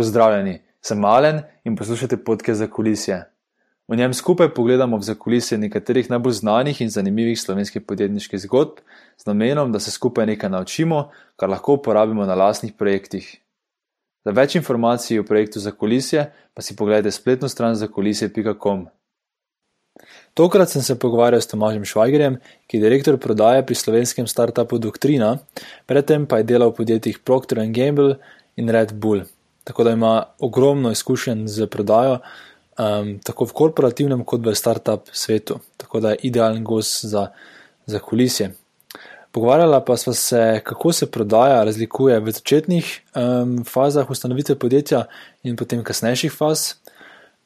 Pozdravljeni, sem Malen in poslušate podke za kulisje. V njem skupaj pogledamo v zakulisje nekaterih najbolj znanih in zanimivih slovenskih podjetniških zgodb, z namenom, da se skupaj nekaj naučimo, kar lahko uporabimo na lastnih projektih. Za več informacij o projektu za kulisje pa si pogledajte spletno stran zakulisje.com. Tokrat sem se pogovarjal s Tomažem Švajgerjem, ki je direktor prodaje pri slovenskem startupu Doktrina, predtem pa je delal v podjetjih Procter Gamble in Red Bull. Tako da ima ogromno izkušenj z prodajo, um, tako v korporativnem, kot v startup svetu. Tako da je idealen gost za, za kulisje. Pogovarjala pa smo se, kako se prodaja razlikuje v začetnih um, fazah ustanovitve podjetja in potem kasnejših faz,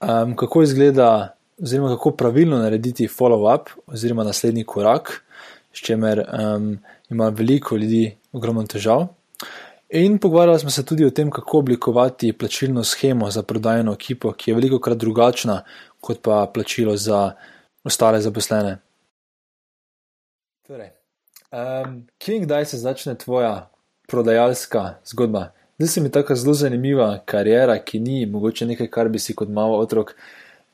um, kako izgleda oziroma kako pravilno narediti follow-up oziroma naslednji korak, s čimer um, ima veliko ljudi ogromno težav. In pogovarjali smo se tudi o tem, kako oblikovati plačilno schemo za prodajno ekipo, ki je veliko krat drugačna kot pa plačilo za ostale zaposlene. Torej, um, kje in kdaj se začne tvoja prodajalska zgodba? Zdaj se mi tako zelo zanimiva karijera, ki ni mogoče nekaj, kar bi si kot malo otrok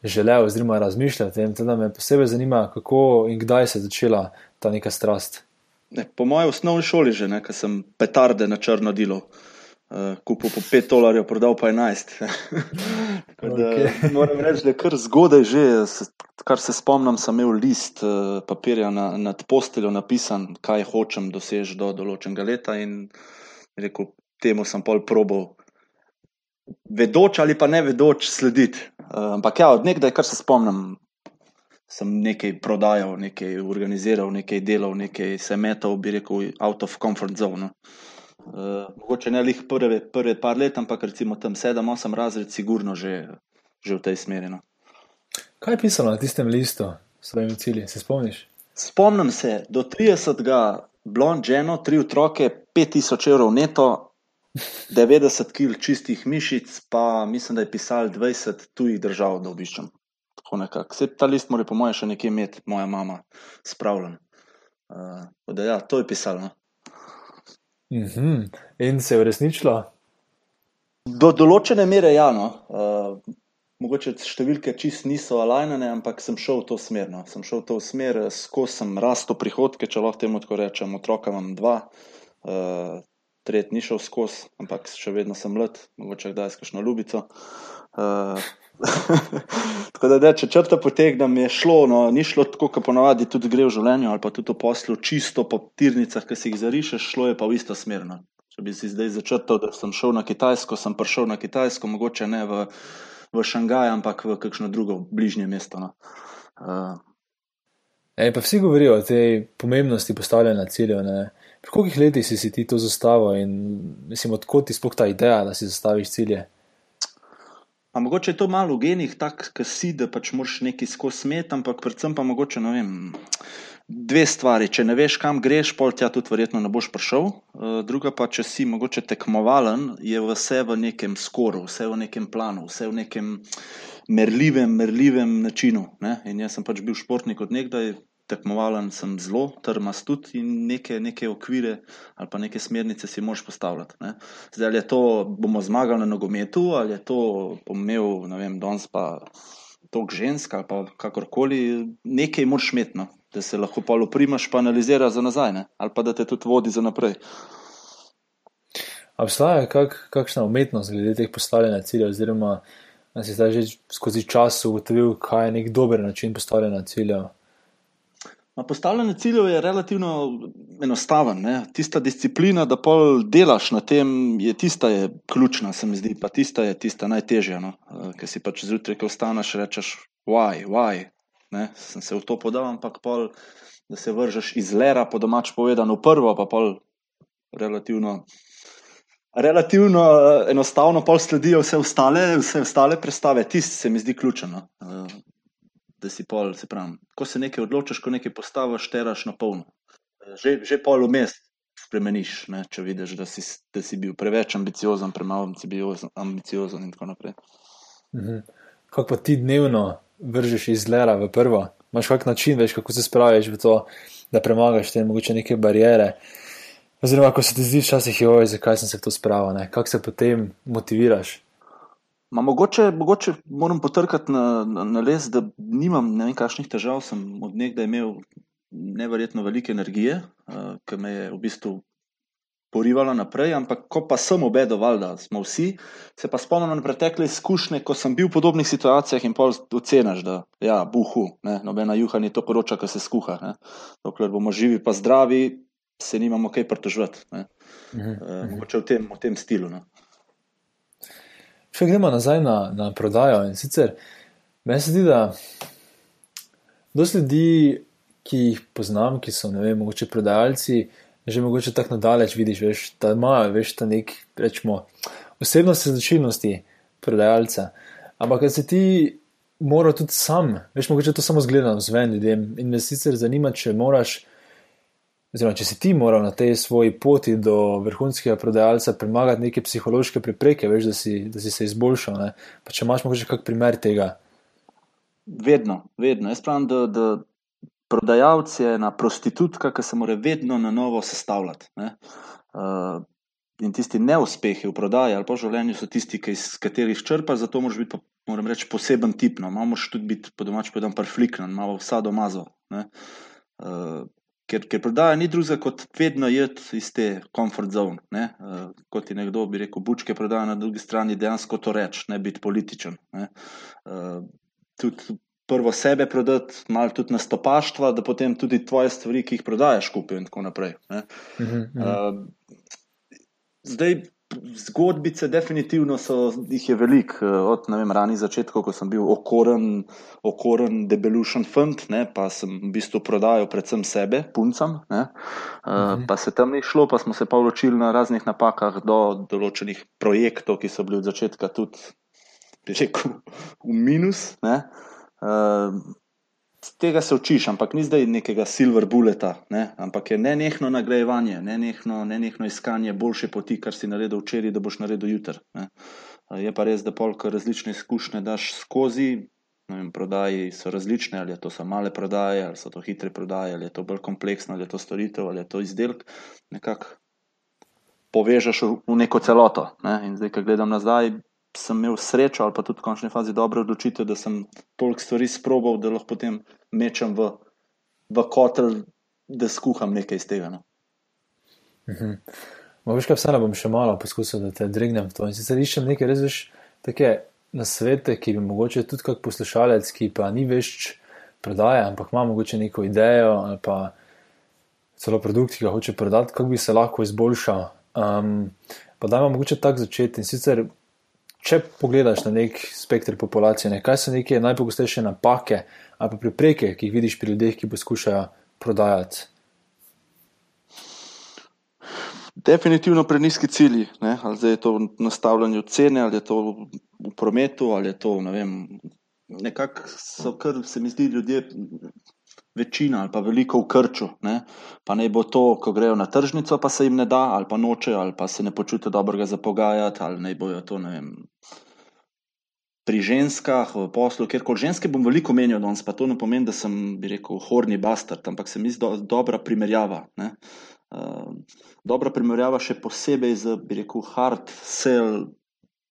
želel oziroma razmišljal o tem. Teda me posebej zanima, kako in kdaj se je začela ta neka strast. Ne, po mojem osnovni šoli že, ker sem petarde na črno delo. Uh, kupil po 5 dolarjev, prodal pa 11. okay. Moram reči, da je kar zgodaj že, kar se spomnim, sem imel list uh, papirja na, nad posteljo napisan, kaj hočem doseči do določenega leta in rekel, temu sem pol probal vedoč ali pa ne vedoč slediti. Uh, ampak ja, od nekdaj, kar se spomnim, sem nekaj prodajal, nekaj organiziral, nekaj delal, nekaj se metal, bi rekel, out of comfort zone. Uh, mogoče ne lih prve, prve par let, ampak recimo tam sedem, osem razred, sigurno že, že v tej smeri. No. Kaj je pisalo na tistem listu s svojimi cilji, se spomniš? Spomnim se, do 30. blond ženo, tri otroke, 5000 evrov neto, 90 kg čistih mišic, pa mislim, da je pisal 20 tujih držav, da obiščem. Tako nekako. Vse ta list mora, po mojem, še nekje imeti, moja mama, spravljen. Uh, da, ja, to je pisalo. Mm -hmm. In se je uresničilo? Do določene mere, ja. No. Uh, mogoče številke čist niso alajnane, ampak sem šel v to smer. No. Sem šel v to smer, skozi sem rastel prihodke, če lahko temu tako rečem. Otroka imam dva, uh, tretji ni šel skozi, ampak še vedno sem mlad, mogoče kdaj s kakšno ljubico. Uh, tako da, da, če črta potegnem, je šlo, no, ni šlo tako, kot ponavadi tudi gre v življenju ali pa tudi v poslu, čisto po tirnicah, ki si jih zarišeš, šlo je pa v isto smer. No. Če bi si zdaj začrtal, da sem šel na Kitajsko, sem prišel na Kitajsko, mogoče ne v, v Šangaj, ampak v kakšno drugo bližnje mesto. No. Uh, Ej, pa vsi govorijo o tej pomembnosti postavljanja ciljev. Pri kolikih letih si, si ti to zastavil in mislim, odkot ti sploh ta ideja, da si zastaviš cilje? A mogoče je to malo v genih, tako da si, da pač moraš nekaj skozi smet, ampak predvsem pa mogoče ne vem. Dve stvari. Če ne veš, kam greš, pol tja tudi verjetno ne boš prišel. Eh, druga pa, če si mogoče tekmovalen, je vse v nekem skoru, vse v nekem planu, vse v nekem merljivem, merljivem načinu. Ne? In jaz sem pač bil športnik od nekdaj, tekmovalen sem zelo, trmast tudi in neke, neke okvire ali pa neke smernice si moš postavljati. Ne. Zdaj, ali je to, bomo zmagali na nogometu, ali je to, bom imel, ne vem, danes pa tok ženska, pa kakorkoli, nekaj moš metno, da se lahko pa oprimaš, pa analizira za nazaj, ne. ali pa da te tudi vodi za naprej. Obstaja kak, kakšna umetnost glede teh postavljanja ciljev, oziroma da si zdaj že skozi čas ugotovil, kaj je nek dober način postavljanja ciljev? Postavljanje ciljev je relativno enostaven. Ne? Tista disciplina, da pol delaš na tem, je tista je ključna, se mi zdi, pa tista je tista najtežja. No? Eh, Ker si pač zjutraj, ko vstaneš, rečeš, why, why. Ne? Sem se v to podal, ampak pol, da se vržeš iz lera, po domač povedano, prvo, pa pol relativno. Relativno eh, enostavno pol sledijo vse ostale, vse ostale predstave, tisti se mi zdi ključno. No? Da si pol, se pravi, ko se nekaj odločiš, ko nekaj postaviš, teraš na polno. Že, že pol vmes spremeniš, ne, če vidiš, da si, da si bil preveč ambiciozen, premalo ambiciozen in tako naprej. Mhm. Kako pa ti dnevno vržeš iz lera v prvo? Imáš kak način, veš, kako se spraviš v to, da premagaš te mogoče neke barijere. Oziroma, ko se ti zdi včasih, joj, zakaj sem se v to spravil, kako se potem motiviraš? Ma mogoče, mogoče moram potrkati na, na, na les, da nimam ne vem, kakšnih težav. Sem od nekdaj imel neverjetno veliko energije, uh, ki me je v bistvu porivalo naprej, ampak ko pa sem obedoval, da smo vsi, se pa spomnim na pretekle izkušnje, ko sem bil v podobnih situacijah in pol oceniš, da ja, buhu, ne, nobena juha ni to poroča, ki se skuha. Ne. Dokler bomo živi pa zdravi, se nimamo kaj pritožvati. Uh -huh, uh, mogoče v tem, v tem stilu. Ne. Če gremo nazaj na, na prodajo in sicer meni se zdi, da dosti ljudi, ki jih poznam, ki so ne vem, mogoče prodajalci, že mogoče tako nadaleč vidiš, veš, da imajo več ta nek, rečemo, osebnostne značilnosti prodajalca. Ampak, ker se ti mora tudi sam, veš, mogoče to samo zgledam zven ljudem in me sicer zanima, če moraš. Oziroma, če si ti moral na tej svoji poti do vrhunskega prodajalca premagati neke psihološke prepreke, veš, da si, da si se izboljšal. Ne? Pa če imaš morda kak primer tega? Vedno, vedno. Jaz pravim, da, da prodajalec je ena prostitutka, ki se mora vedno na novo sestavljati. Uh, in tisti neuspehi v prodaji ali po življenju so tisti, ki iz katerih črpaš, zato moraš biti, pa, moram reči, poseben tip. No. Malo moraš tudi biti, po domač povedan, perfliknen, malo vsa domazo. Uh, ker, ker prodaja ni druga kot vedno jed iz te komfort zone. Ne? Uh, kot ti nekdo bi rekel, bučke prodaja na drugi strani, dejansko to reči, ne biti političen. Ne? Uh, tudi prvo sebe prodati, malo tudi nastopaštva, da potem tudi tvoje stvari, ki jih prodajaš, kupijo in tako naprej. Uh -huh, uh -huh. Uh, zdaj, Zgodbice, definitivno so jih je veliko, eh, od vem, ranih začetkov, ko sem bil okoren, okoren debelušen fant, ne, pa sem v bistvu prodajal predvsem sebe, puncam. Ne, mhm. Pa se tam ni šlo, pa smo se pa učili na raznih napakah do določenih projektov, ki so bili od začetka tudi, rekel, v minus. Ne. Tega se učiš, ampak ni zdaj nekega silver bulleta, ne? ampak je nenehno nagrajevanje, nenehno, nenehno iskanje boljše poti, kar si naredil včeraj, da boš naredil jutri. Je pa res, da polk različne izkušnje daš skozi. Vem, prodaji so različne, ali to so male prodaje, ali so to hitre prodaje, ali je to bolj kompleksno, ali je to storitev, ali je to izdelek. Nekako povežeš v neko celoto. Ne? In zdaj, ko gledam nazaj, sem imel srečo ali pa tudi v končni fazi dobro odločitev, da sem toliko stvari sprobal, da lahko potem mečem v, v kotel, da skuham nekaj iz tega. No. Mhm. Veš, kaj vseeno bom še malo poskusil, da te dregnem v to. In sicer iščem nekaj res veš, take na svete, ki bi mogoče tudi kak poslušalec, ki pa ni veš prodaja, ampak ima mogoče neko idejo ali pa celo produkt, ki ga hoče prodati, kako bi se lahko izboljšal. Um, pa dajmo mogoče tako začeti. In sicer če pogledaš na nek spektr populacije, ne, kaj so neke najpogostejše napake ali prepreke, ki jih vidiš pri ljudeh, ki poskušajo prodajati? Definitivno preniski cilji. Ne? Ali je to v nastavljanju cene, ali je to v prometu, ali je to ne vem. Nekako so, kar se mi zdi, ljudje večina ali pa veliko v krču. Ne? Pa naj bo to, ko grejo na tržnico, pa se jim ne da, ali pa noče, ali pa se ne počutijo dobro za pogajati, ali naj bojo to vem, pri ženskah, v poslu, ker kot ženske bom veliko menil, danes pa to ne pomeni, da sem, rekel, horni bastard, ampak se mi zdi do, dobra primerjava. Uh, dobra primerjava še posebej z, bi rekel, hard sell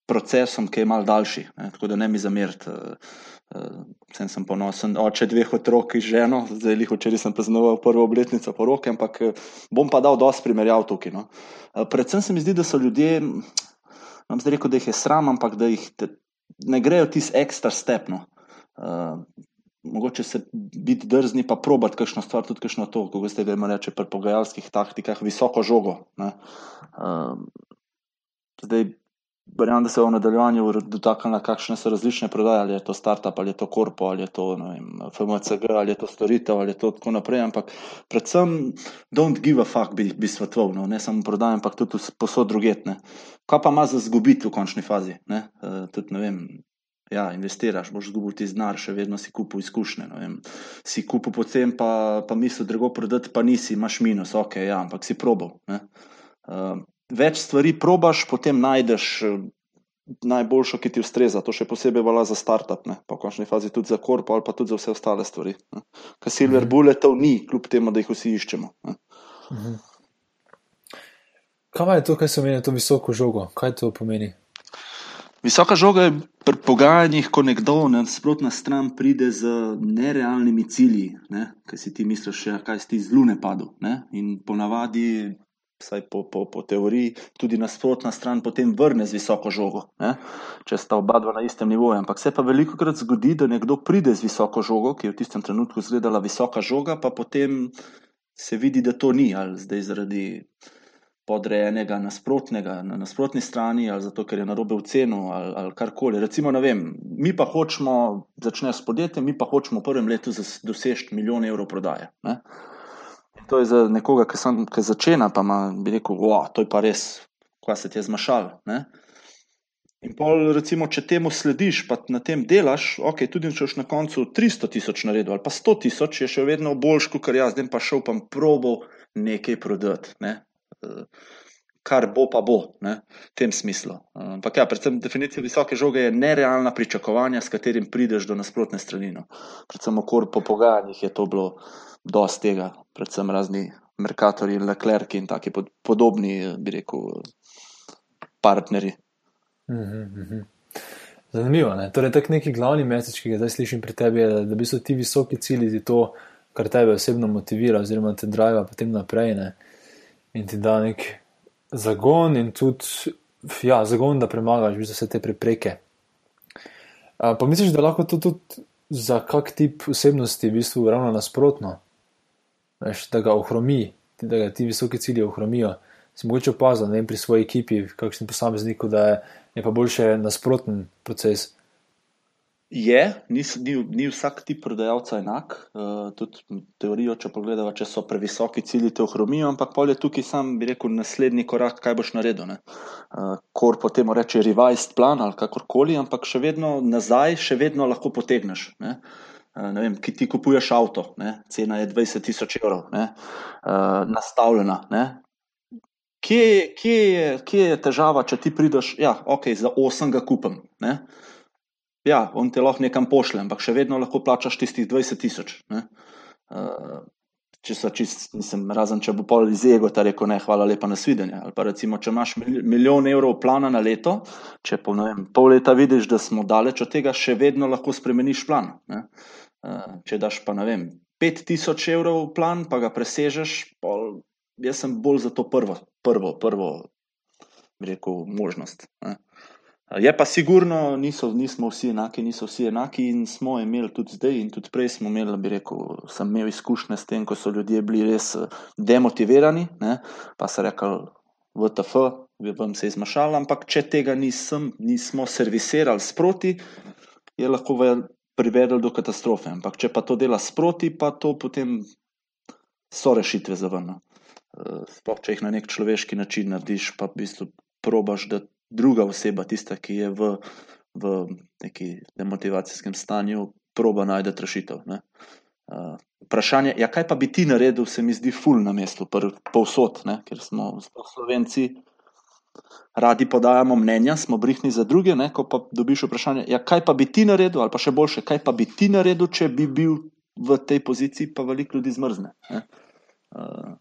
procesom, ki je mal daljši, ne? tako da ne mi zamerite. Uh, Vsem sem ponosen, oče dveh otrok in ženo, zdaj jih včeraj sem praznoval prvo obletnico poroke, ampak bom pa dal dosti primerjav tukaj. No. Predvsem se mi zdi, da so ljudje, vam zdaj rekel, da jih je sram, ampak da jih te, ne grejo tisti ekstra stepno. Uh, mogoče se biti drzni, pa probati kakšno stvar, tudi kakšno to, kako ste vedno reči, pri pogajalskih taktikah, visoko žogo. Uh, zdaj, Verjamem, da se v nadaljevanju dotaknemo, kakšne so različne prodaje, ali je to startup, ali je to korpo, ali je to vem, FMCG, ali je to storitev, ali je to tako naprej. Ampak predvsem, don't give a fuck, bi, bi svetoval, no? ne samo prodaja, ampak tudi posod drugetne. Kaj pa ima za zgubiti v končni fazi? Ne? Uh, tudi, ne vem, ja, investiraš, boš zgubil ti znar, še vedno si kupil izkušnje. Si kupil pocem, pa, pa misliš, drugo prodati, pa nisi, imaš minus, ok, ja, ampak si probal več stvari probaš, potem najdeš eh, najboljšo, ki ti ustreza. To še posebej velja za startup, ne? pa v končni fazi tudi za korpo ali pa tudi za vse ostale stvari. Ker silver mhm. bulletov ni, kljub temu, da jih vsi iščemo. Mhm. Kaj je to, kaj se meni, to visoko žogo? Kaj to pomeni? Visoka žoga je pri pogajanjih, ko nekdo na nasprotno stran pride z nerealnimi cilji, ne? kaj si ti misliš, ja, kaj si ti z lune padel. Ne? In ponavadi, vsaj po, po, po teoriji, tudi nasprotna stran potem vrne z visoko žogo, ne? če sta oba dva na istem nivoju. Ampak se pa veliko krat zgodi, da nekdo pride z visoko žogo, ki je v tistem trenutku izgledala visoka žoga, pa potem se vidi, da to ni ali zdaj zaradi podrejenega nasprotnega na nasprotni strani, ali zato, ker je na robe v cenu, ali, ali karkoli. Recimo, vem, mi pa hočemo, začne s podjetjem, mi pa hočemo v prvem letu doseči milijon evrov prodaje. Ne? To je za nekoga, ki, sem, ki začenja, pa ima, bi rekel, wow, to je pa res, kaj se ti je zmašal. Ne? In pol, recimo, če temu slediš, pa na tem delaš, ok, tudi če boš na koncu 300 tisoč naredil ali pa 100 tisoč, je še vedno boljš, kot jaz, zdaj pa šel pa probo nekaj prodati. Ne? kar bo, pa bo, ne, v tem smislu. Ampak, ja, predvsem definicija visoke žoge je nerealna pričakovanja, s katerim prideš do nasprotne strani. No. Predvsem, okor po pogajanjih je to bilo dosti tega, predvsem razni Merkatori, Leclerc in taki pod, podobni, bi rekel, partnerji. Mhm, Zanimivo. Ne? Torej, tak neki glavni mesec, ki ga zdaj slišim pri tebi, je, da bi so ti visoki cilji to, kar tebe osebno motivira, oziroma te drive potem naprej. Ne? in ti da nek zagon, in tudi ja, zagon, da premagaš vse te prepreke. Uh, pa misliš, da lahko to tudi za kak tip osebnosti v bistvu ravno nasprotno, Veš, da ga ohromi, da ga ti visoki cilji ohromijo. Si mogoče opazil pri svoji ekipi, kakšen posameznik, da je, je pa boljše nasproten proces. Je, ni, ni, ni vsak tip prodajalca enak. Uh, tudi teorijo, če pogledamo, če so previsoki cilji, te ohromijo, ampak pol je tukaj sam, bi rekel, naslednji korak, kaj boš naredil. Uh, kor potem reče revised plan ali kakorkoli, ampak še vedno nazaj, še vedno lahko potegneš. Ne? Uh, ne vem, ki ti kupuješ avto, ne? cena je 20 tisoč evrov, uh, nastavljena. Ne? Kje, kje, je, kje je težava, če ti prideš, ja, ok, za 8 ga kupim. Ne? ja, on te lahko nekam pošlje, ampak še vedno lahko plačaš tistih 20 tisoč. Uh, če so čist, nisem razen, če bo pol iz ego ta rekel, ne, hvala lepa na svidenje. Ali pa recimo, če imaš milijon evrov plana na leto, če po vem, pol leta vidiš, da smo daleč od tega, še vedno lahko spremeniš plan. Uh, če daš pa, ne vem, 5000 evrov plan, pa ga presežeš, pol, jaz sem bolj za to prvo, prvo, prvo, rekel, možnost. Ne. Je pa sigurno, niso, nismo vsi enaki, niso vsi enaki in smo imeli tudi zdaj, in tudi prej smo imeli, bi rekel, sem imel izkušnje s tem, ko so ljudje bili res eh, demotivirani, ne, pa so rekli, VTF, vam se je zmašal, ampak če tega nisem, nismo servisirali sproti, je lahko privedel do katastrofe. Ampak če pa to dela sproti, pa to potem so rešitve za vrno. Eh, sploh, če jih na nek človeški način narediš, pa v bistvu probaš, da druga oseba, tista, ki je v, v neki demotivacijskem stanju, proba najti rešitev. Uh, vprašanje je, ja, kaj pa bi ti naredil, se mi zdi, ful na mestu, povsod, ne? ker smo slovenci. Radi podajamo mnenja, smo brihni za druge. Ne? Ko pa dobiš vprašanje, ja, kaj pa bi ti naredil, ali pa še boljše, kaj pa bi ti naredil, če bi bil v tej poziciji, pa veliko ljudi zmrzne. Uh,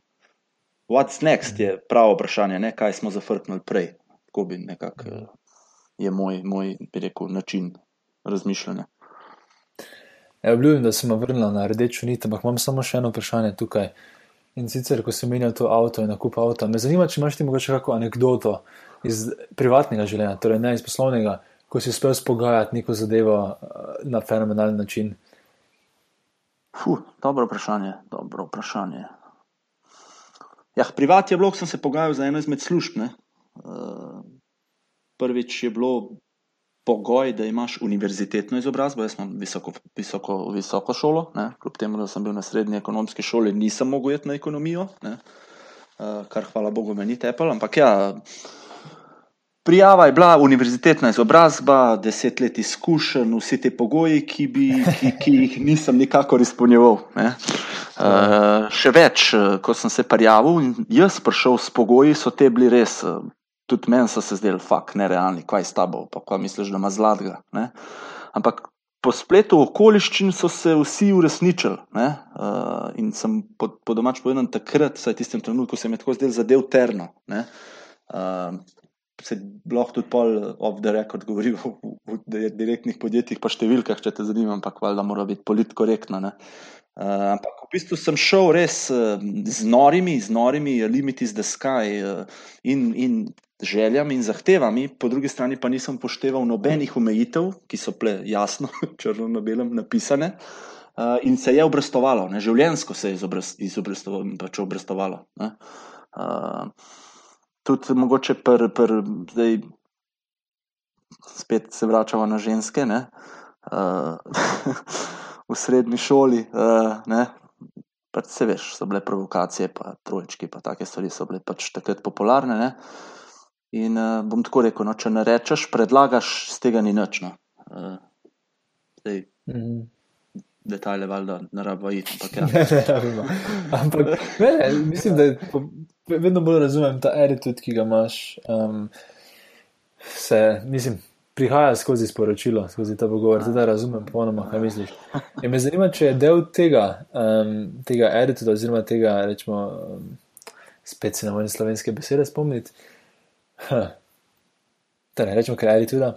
what's next je pravo vprašanje, ne? kaj smo zafrknili prej tako bi nekako uh, je moj, moj rekel, način razmišljanja. Ja, obljubim, da sem vrnil na rdečo nit, ampak imam samo še eno vprašanje tukaj. In sicer, ko sem menjal to avto in nakup avta, me zanima, če imaš ti morda kakšno anegdoto iz privatnega življenja, torej ne iz poslovnega, ko si uspel spogajati neko zadevo na fenomenalen način. Fuh, dobro vprašanje. Dobro vprašanje. Ja, privat je blok, sem se pogajal za eno izmed služb. Eh, prvič je bilo pogoj, da imaš univerzitetno izobrazbo. Jaz imam visoko, visoko, visoko šolo, ne? kljub temu, da sem bil na srednji ekonomski šoli, nisem mogel iti na ekonomijo, ne? Eh, kar hvala Bogu meni tepel. Ampak ja. Prijava je bila univerzitetna izobrazba, deset let izkušenj, vsi ti pogoji, ki, bi, ki, ki jih nisem nikakor izpolnjeval. Uh, še več, ko sem se prijavil in jaz prišel s pogoji, so te bili res tudi meni so se zdeli fakt nerealni, kaj s tabo, pa kaj misliš, da ima zlatega. Ampak po spletu okoliščin so se vsi uresničili. Uh, in sem po, po domač povedal takrat, vsaj tistem trenutku, se mi je tako zdel zadev terno. Uh, se lahko tudi pol off the record govori o, o direktnih podjetjih, pa številkah, če te zanima, ampak valjda mora biti politkorektna. Uh, ampak v bistvu sem šel res uh, z norimi, z norimi, limiti z sky uh, in, in željami in zahtevami, po drugi strani pa nisem pošteval nobenih omejitev, ki so bile jasno, črno na belem napisane. Uh, in se je obrestovalo, ne? življensko se je izobrestovalo, pač obrestovalo. Uh, tudi mogoče pr, pr, zdaj spet se vračamo na ženske, uh, v srednji šoli, uh, ne, pač se veš, so bile provokacije, pa trojčki, pa take stvari so bile pač takrat popularne. Ne. In uh, bom tako rekel, no, če ne rečeš, predlagaš, z tega ni nič. No. Uh, zdaj, mm. Detajle, valjda, ne rabimo iti. Ampak, ja. ne, ne rabimo. Ampak, ne, mislim, da je vedno bolj razumem ta attitude, ki ga imaš. Um, se, mislim, prihaja skozi sporočilo, skozi ta pogovor, da razumem popolnoma, kaj misliš. In me zanima, če je del tega, um, tega attitude, oziroma tega, rečemo, um, spet se na moje slovenske besede spomniti. Huh. Torej, rečemo, kaj je attitude.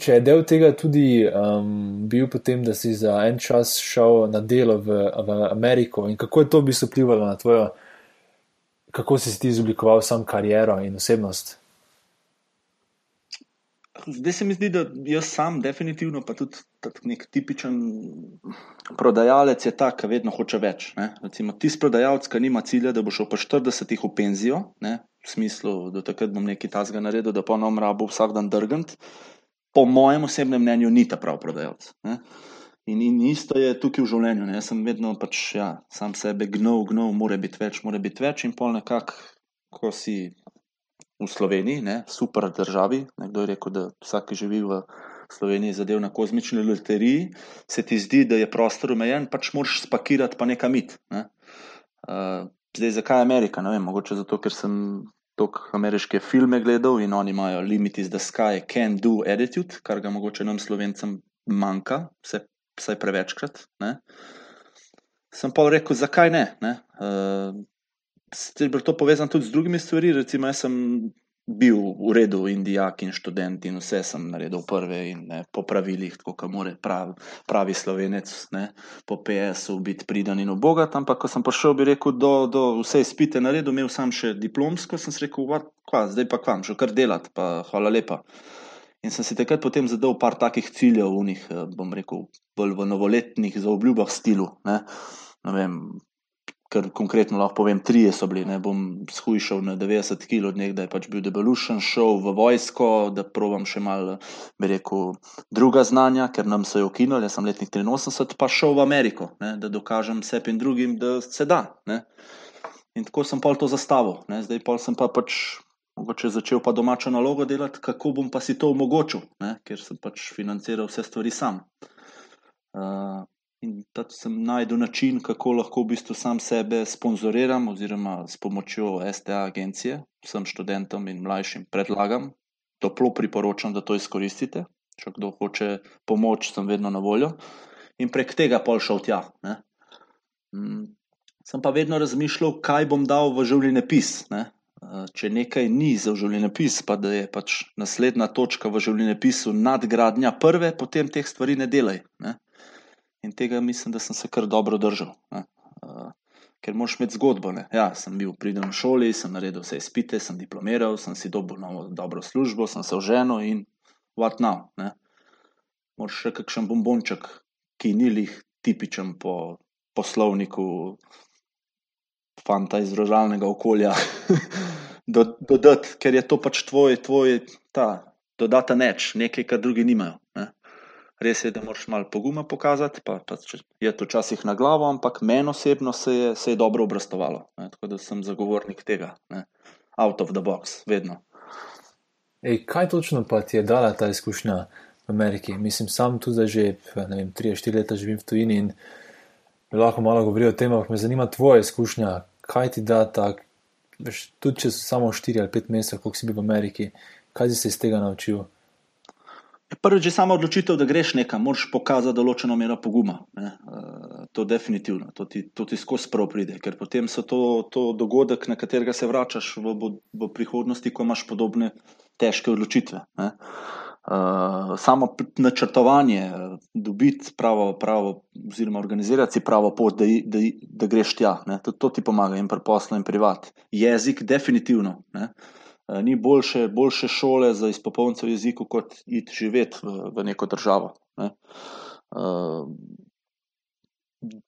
Če je del tega tudi um, bil potem, da si za en čas šel na delo v, v Ameriko in kako je to v bistvu vplivalo na tvojo kako si ti izoblikoval sam kariero in osebnost? Zdaj se mi zdi, da jaz sam, definitivno, pa tudi nek tipičen prodajalec je tak, ki vedno hoče več. Ne? Recimo, ti prodajalec, ki nima cilja, da bo šel pa 40 v penzijo, ne? v smislu, da takrat bom nekaj tasga naredil, da pa nam rabo vsak dan drgant. Po mojem osebnem mnenju, ni ta prav prodajalec. Ne? In, in isto je tukaj v življenju. Ne? Jaz sem vedno pač, ja, sam sebe gnil, gnil, mora biti več, mora biti več. In pol nekako, ko si v Sloveniji, ne? super državi, nekdo je rekel, da vsak, ki živi v Sloveniji, zadev na kozmični loteriji, se ti zdi, da je prostor omejen, pač moraš spakirati pa nekam mit. Ne? Uh, zdaj, zakaj Amerika? Ne vem, mogoče zato, ker sem. Tok ameriške filme gledal in oni imajo limit iz the sky, can do attitude, kar ga mogoče nam slovencem manjka, vse vsaj prevečkrat. Ne. Sem pa rekel, zakaj ne. ne? Uh, je bilo to povezano tudi z drugimi stvarmi. Recimo, jaz sem bil v redu, indijak in študent, in vse sem naredil prve in ne, po pravilih, tako kot mora pravi, pravi slovenec, ne, po PS-u biti pridan in obogat. Ampak, ko sem prišel, bi rekel, do, do vse izpite naredil, imel sem še diplomsko, sem rekel, kva, zdaj pa kvam, že kar delati, pa hvala lepa. In sem si takrat potem zadal par takih ciljev, v njih, eh, bom rekel, bolj v novoletnih, za obljubah stilu. Ne? Ne vem, ker konkretno lahko povem, tri so bili. Ne bom shujšal na 90 kg, nekdaj pač bil debelušen, šel v vojsko, da provam še malo, bi rekel, druga znanja, ker nam so jo ukinuli, jaz sem letnik 83, pa šel v Ameriko, ne? da dokažem sebi in drugim, da se da. Ne? In tako sem pol to zastavil, ne? zdaj pol sem pa pač mogoče začel pa domačo nalogo delati, kako bom pa si to omogočil, ne? ker sem pač financiral vse stvari sam. Uh, in tako sem najdel način, kako lahko v bistvu sam sebe sponzoriram, oziroma s pomočjo STA agencije, vsem študentom in mlajšim predlagam, toplo priporočam, da to izkoristite. Če kdo hoče pomoč, sem vedno na voljo. In prek tega pol šel tja. Mm, sem pa vedno razmišljal, kaj bom dal v življenjepis. Eh, če nekaj ni za življenjepis, pa da je pač naslednja točka v življenjepisu nadgradnja prve, potem teh stvari ne delaj. Ne? In tega mislim, da sem se kar dobro držal. Ne? Eh, ker moš imeti zgodbo. Ne? Ja, sem bil pridem v šoli, sem naredil vse izpite, sem diplomiral, sem si dobil novo dobro službo, sem se oženil in what now. Ne? Moš še kakšen bombonček, ki ni lih tipičen po poslovniku fanta iz rožalnega okolja, dodati, ker je to pač tvoj, tvoj ta dodaten neč, nekaj, kar drugi nimajo. Ne. Res je, da moraš malo poguma pokazati, pa, pa je to včasih na glavo, ampak meni osebno se je, se je dobro obrestovalo. Ne. Tako da sem zagovornik tega, ne. out of the box, vedno. Ej, kaj točno pa ti je dala ta izkušnja v Ameriki? Mislim, sam tu zdaj že 3-4 leta živim v tujini in lahko malo govori o tem, ampak me zanima tvoja izkušnja, kaj ti da tako, tudi če so samo 4 ali 5 mesecev, koliko si bil v Ameriki, kaj si se iz tega naučil? Prvič je sama odločitev, da greš nekam, moraš pokazati določeno mero poguma. Ne. Uh, to definitivno, to ti, to ti skozi prav pride, ker potem so to, to dogodek, na katerega se vračaš v, v, v prihodnosti, ko imaš podobne težke odločitve. Ne. Uh, samo načrtovanje, dobiti pravo, pravo, oziroma organizirati si pravo pot, da, da, da greš tja, to, to ti pomaga in pri poslu, in privat. Jezik, definitivno. Ne. Uh, ni boljše, boljše šole za izpopolnitev jezika, kot iti živeti v, v neko državo. Ne. Uh,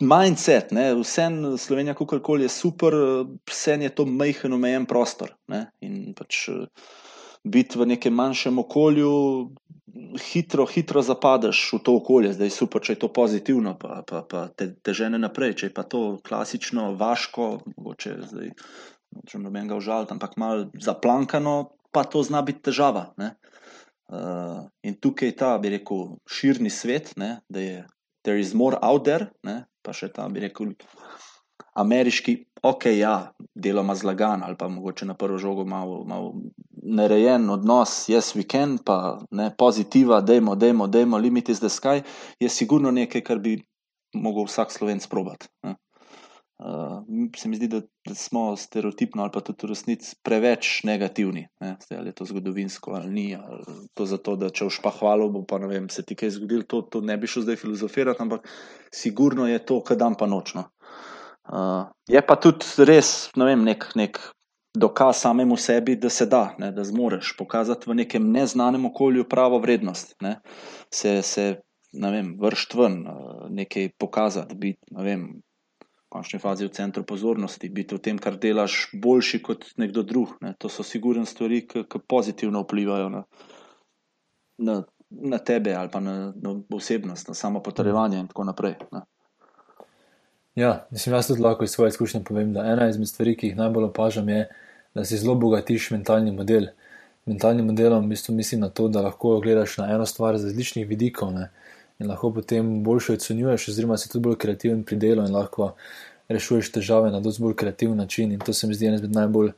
mindset, vse en Slovenija, kako koli je super, vse je to majhen, omejen prostor. Ne? In pač biti v nekem manjšem okolju, hitro, hitro zapadeš v to okolje, zdaj je super, če je to pozitivno, pa, pa, pa te, te žene naprej. Če je pa to klasično, vaško, mogoče zdaj. Če ne bi ga užal, ampak malo zaplankano, pa to zna biti težava. Uh, in tukaj je ta, bi rekel, širni svet, ne, da je there is more out there, ne? pa še ta, bi rekel, ameriški, ok, ja, deloma zlagan ali pa mogoče na prvo žogo malo, malo narejen odnos, yes, we can, pa ne pozitiva, dajmo, dajmo, dajmo, limit is the sky, je sigurno nekaj, kar bi mogel vsak slovenc probati. Uh, se mi zdi, da, da smo stereotipno ali pa tudi v resnici preveč negativni. Zdaj, ali je to zgodovinsko ali ni. Ali to zato, da če už pa hvalo, bo pa ne vem, se ti kaj zgodilo, to, to ne bi šel zdaj filozofirati, ampak sigurno je to, kar dan pa nočno. Uh, je pa tudi res ne vem, nek, nek dokaz samemu sebi, da se da, ne, da zmoreš pokazati v nekem neznanem okolju pravo vrednost. Ne. Se, se vršiti ven, nekaj pokazati, biti, ne vem končni fazi v centru pozornosti, biti v tem, kar delaš, boljši kot nekdo drug. Ne. To so sigurno stvari, ki pozitivno vplivajo na, na, na tebe ali pa na, na osebnost, na samo potrjevanje in tako naprej. Ne. Ja, mislim, jaz tudi lahko iz svoje izkušnje povem, da ena izmed stvari, ki jih najbolj opažam, je, da si zelo bogatiš mentalni model. Mentalnim modelom v bistvu mislim na to, da lahko gledaš na eno stvar z različnih vidikov. Ne in lahko potem boljše ocenjuješ, oziroma si tudi bolj kreativen pri delu in lahko rešuješ težave na dosti bolj kreativen način. In to se mi zdi ena izmed najbolj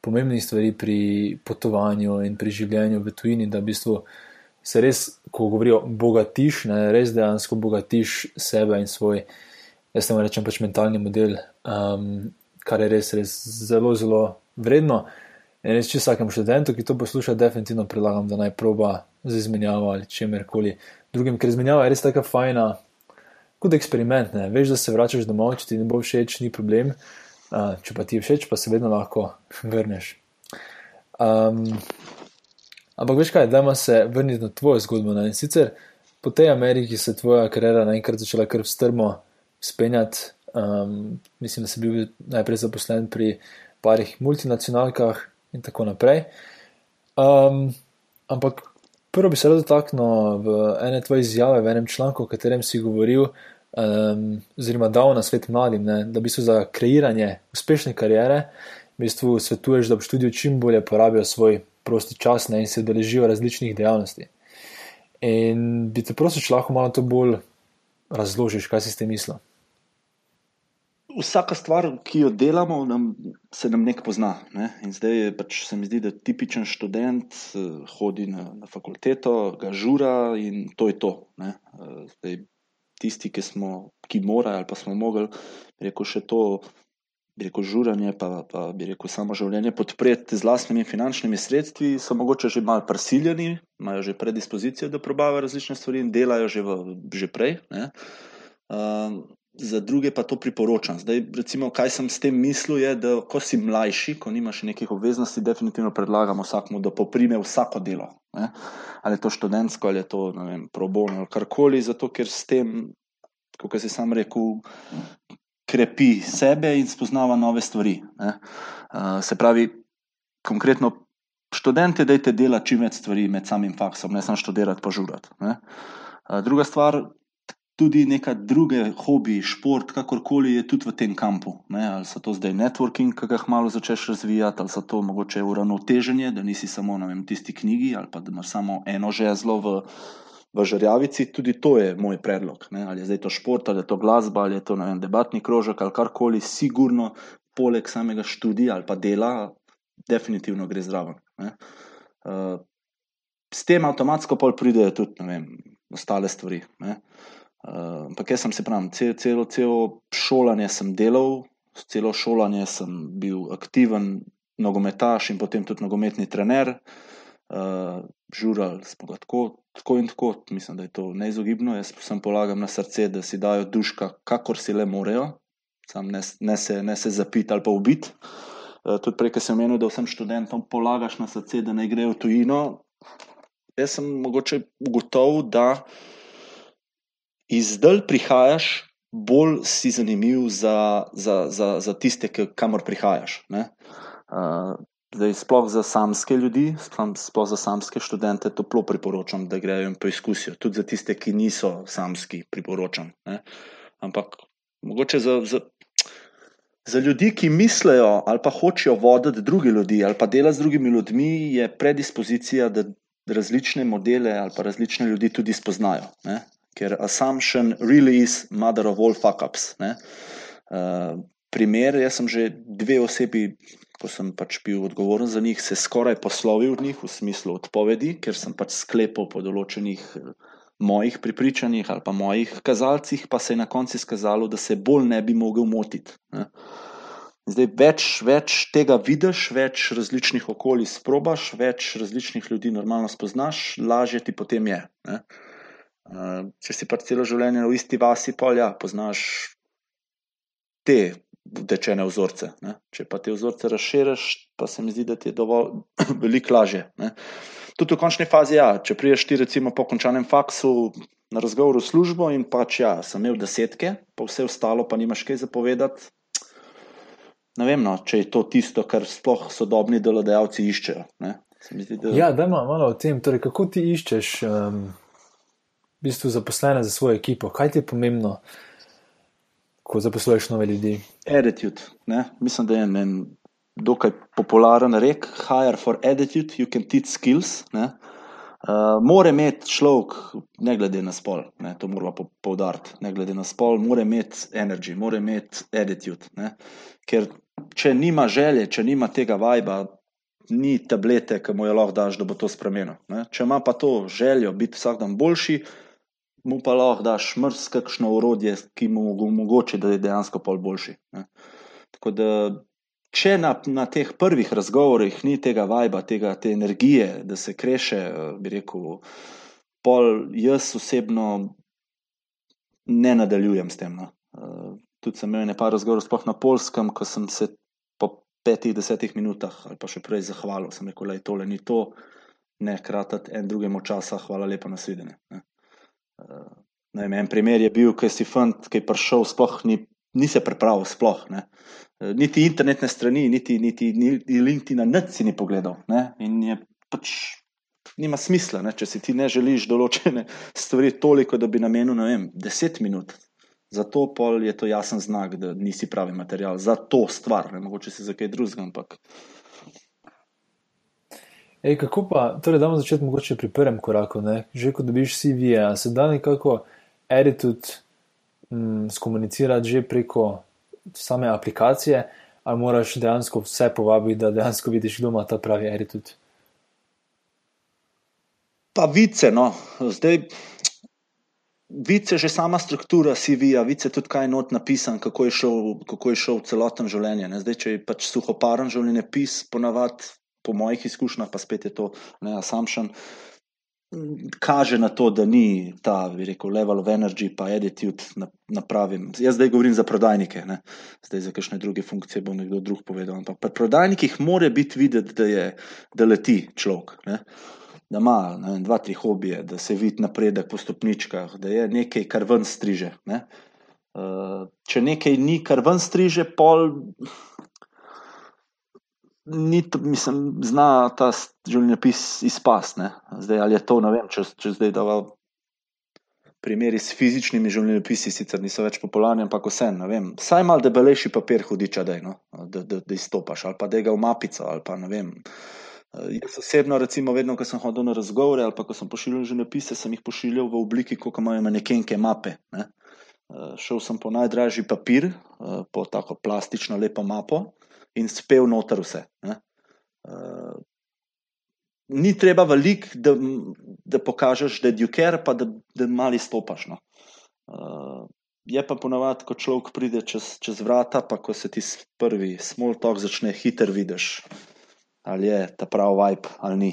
pomembnih stvari pri potovanju in pri življenju v tujini, da v bistvu se res, ko govorijo, bogatiš, ne res dejansko bogatiš sebe in svoj, jaz temu rečem pač mentalni model, um, kar je res, res zelo, zelo vredno. In res, če vsakemu študentu, ki to posluša, definitivno predlagam, da naj proba z izmenjavo ali čemerkoli drugim, ker izmenjava je res tako fajna, kot eksperiment. Ne? Veš, da se vračaš domov, če ti ne bo všeč, ni problem. Uh, če pa ti je všeč, pa se vedno lahko vrneš. Um, ampak veš kaj, da se vrniti na tvojo zgodbo. Ne? In sicer po tej Ameriki se je tvoja karjera naenkrat začela kar strmo spenjati. Um, mislim, da si bil najprej zaposlen pri parih multinacionalkah in tako naprej. Um, ampak Prvo bi se rad dotaknil v ene tvoje izjave, v enem članku, v katerem si govoril, um, oziroma dal na svet mladim, ne, da bi se za kreiranje uspešne kariere v bistvu svetuješ, da v študiju čim bolje porabijo svoj prosti čas ne, in se deležijo različnih dejavnosti. In bi te prosil, če lahko malo to bolj razložiš, kaj si s tem mislil vsaka stvar, ki jo delamo, nam, se nam nek pozna. Ne? In zdaj je pač se mi zdi, da tipičen študent uh, hodi na, na fakulteto, ga žura in to je to. Uh, zdaj, tisti, ki smo, ki morajo ali pa smo mogli, reko še to. Bi rekel, žuranje, pa, pa bi rekel, samo življenje podpreti z vlastnimi finančnimi sredstvi, so mogoče že malo prisiljeni, imajo že predispozicijo, da probavajo različne stvari in delajo že, v, že prej. Uh, za druge pa to priporočam. Zdaj, recimo, kaj sem s tem mislil, je, da ko si mlajši, ko nimaš nekih obveznosti, definitivno predlagam vsakmu, da poprime vsako delo. Ne? Ali je to študentsko, ali je to probono, ali karkoli, zato ker s tem, kot si sam rekel, krepi sebe in spoznava nove stvari. Uh, se pravi, konkretno. Študente, dajte delati čim več stvari med samim faksom, ne samo študirati, pa žurati. Druga stvar, tudi neka druga hobi, šport, kakorkoli je tudi v tem kampu. Ne? Ali so to zdaj networking, ki ga malo začneš razvijati, ali so to mogoče uravnoteženje, da nisi samo na tisti knjigi ali pa da imaš samo eno žezlo v, v žrjavici. Tudi to je moj predlog. Ne? Ali je zdaj to šport, ali je to glasba, ali je to vem, debatni krožek ali karkoli, sigurno poleg samega študija ali pa dela, definitivno gre zraven. Uh, s tem avtomatsko pol pridejo tudi vem, ostale stvari. Ne? Uh, ampak jaz sem se pravim, cel, celo, celo šolanje sem delal, celo šolanje sem bil aktiven nogometaš in potem tudi nogometni trener. Uh, žurali smo ga tako, tako in tako, mislim, da je to neizogibno. Jaz sem polagam na srce, da si dajo duška, kakor si le morejo, sam ne, ne se, se zapiti ali pa ubiti. Uh, tudi prej, sem menil, da vsem študentom polagaš na srce, da ne grejo v tujino. Jaz sem mogoče ugotovil, da izdal prihajaš, bolj si zanimiv za, za, za, za tiste, kamor prihajaš. Uh, zdaj, sploh za samske ljudi, sploh za samske študente, toplo priporočam, da grejo in poizkusijo. Tudi za tiste, ki niso samski, priporočam. Ne? Ampak mogoče za. za Za ljudi, ki mislijo ali pa hočejo voditi druge ljudi ali pa delati z drugimi ljudmi, je predispozicija, da različne modele ali pa različne ljudi tudi spoznajo. Ne? Ker assumption really is mother of all fuck ups. Uh, primer, jaz sem že dve osebi, ko sem pač bil odgovoren za njih, se skoraj poslovil od njih v smislu odpovedi, ker sem pač sklepal po določenih eh, mojih pripričanjih ali pa mojih kazalcih, pa se je na koncu izkazalo, da se bolj ne bi mogel motiti. Ne. Zdaj, več, več tega vidiš, več različnih okolij sprobaš, več različnih ljudi normalno spoznaš, lažje ti potem je. Ne. Če si pa celo življenje v isti vasi, polja, poznaš te utečene vzorce. Ne? Če pa te vzorce razširiš, pa se mi zdi, da ti je dovolj veliko lažje. Ne? Tudi v končni fazi, ja, če priješ ti, recimo, po končanem faksu na razgovor v službo in pač, ja, sem imel desetke, pa vse ostalo, pa nimaš kaj zapovedati. Ne vem, no, če je to tisto, kar sploh sodobni delodajalci iščejo. Zdi, da... Ja, da malo o tem, torej, kako ti iščeš. Um bistvu zaposlene za svojo ekipo. Kaj ti je pomembno, ko zaposluješ nove ljudi? Attitude. Ne? Mislim, da je en, en dokaj popularen rek. Hire for attitude, you can teach skills. Ne? Uh, mora imeti človek, ne glede na spol, ne, to moramo poudariti, ne glede na spol, mora imeti energijo, mora imeti attitude. Ne. Ker če nima želje, če nima tega vajba, ni tablete, ki mu jo lahko daš, da bo to spremenil. Ne. Če ima pa to željo biti vsak dan boljši, mu pa lahko daš mrzkakšno urodje, ki mu omogoča, da je dejansko pol boljši. Ne. Da, če na, na teh prvih razgovorih ni tega vajba, tega, te energije, da se kreše, bi rekel, pol jaz osebno ne nadaljujem s tem. No. Uh, tudi sem imel nekaj razgovorov, sploh na polskem, ko sem se po petih, desetih minutah ali pa še prej zahvalil, sem rekel, da je tole ni to, ne kratati en drugemu časa, hvala lepa na svidenje. Ne, en primer je bil, ki si fant, ki je prišel, sploh ni, ni se pripravil, sploh. Ne. Niti internetne strani, niti, niti, niti LinkedIn, nič si ni pogledal. Ne. In je pač nima smisla, ne, če si ti ne želiš določene stvari toliko, da bi namenil, vem, deset minut. Zato pol je to jasen znak, da nisi pravi material za to stvar, ne mogoče si za kaj drugega, ampak Ej, kako pa, torej, da bomo začeti mogoče pri prvem koraku, ne? že ko dobiš CV, -e, se da nekako attitude mm, skomunicirati že preko same aplikacije, ali moraš dejansko vse povabiti, da dejansko vidiš, kdo ima ta pravi attitude. Pa vice, no, zdaj. Vice, že sama struktura CV-ja, vice tudi kaj not napisan, kako je šel, kako je šel celoten življenje. Ne? Zdaj, če je pač suhoparen življenje pis, ponavadi po mojih izkušnjah, pa spet je to ne assumption, kaže na to, da ni ta, bi rekel, level of energy, pa attitude na, na pravim. Jaz zdaj govorim za prodajnike, ne? zdaj za kakšne druge funkcije bo nekdo drug povedal. Ampak pri prodajnikih mora biti videti, da, je, da leti človek. Ne? Da ima ne, dva, tri hobije, da se vidi napredek po stopničkah, da je nekaj, kar ven striže. Ne? Uh, če nekaj ni, kar ven striže, pol ni, mislim, zna ta življenjepis izpasti. Zdaj, ali je to, ne vem, če, če zdaj dava primeri s fizičnimi življenjepisi, sicer niso več popularni, ampak vse, ne vem, saj mal debelejši papir hudiča, da, no, da, da, da izstopaš, ali pa da ga v mapico, ali pa ne vem. Jaz osebno, recimo, vedno, ko sem hodil na razgovore ali pa ko sem pošiljal življenjepise, sem jih pošiljal v obliki, kot imajo manekenke mape. Ne. Šel sem po najdražji papir, po tako plastično lepo mapo, in spel noter vse. Uh, ni treba veliko, da, da pokažeš, da je duker, pa da, da malo stopaš. No. Uh, je pa ponovadi, ko človek pride čez, čez vrata, pa ko se ti prvi small talk začne, hiter vidiš, ali je ta pravi vibe ali ni.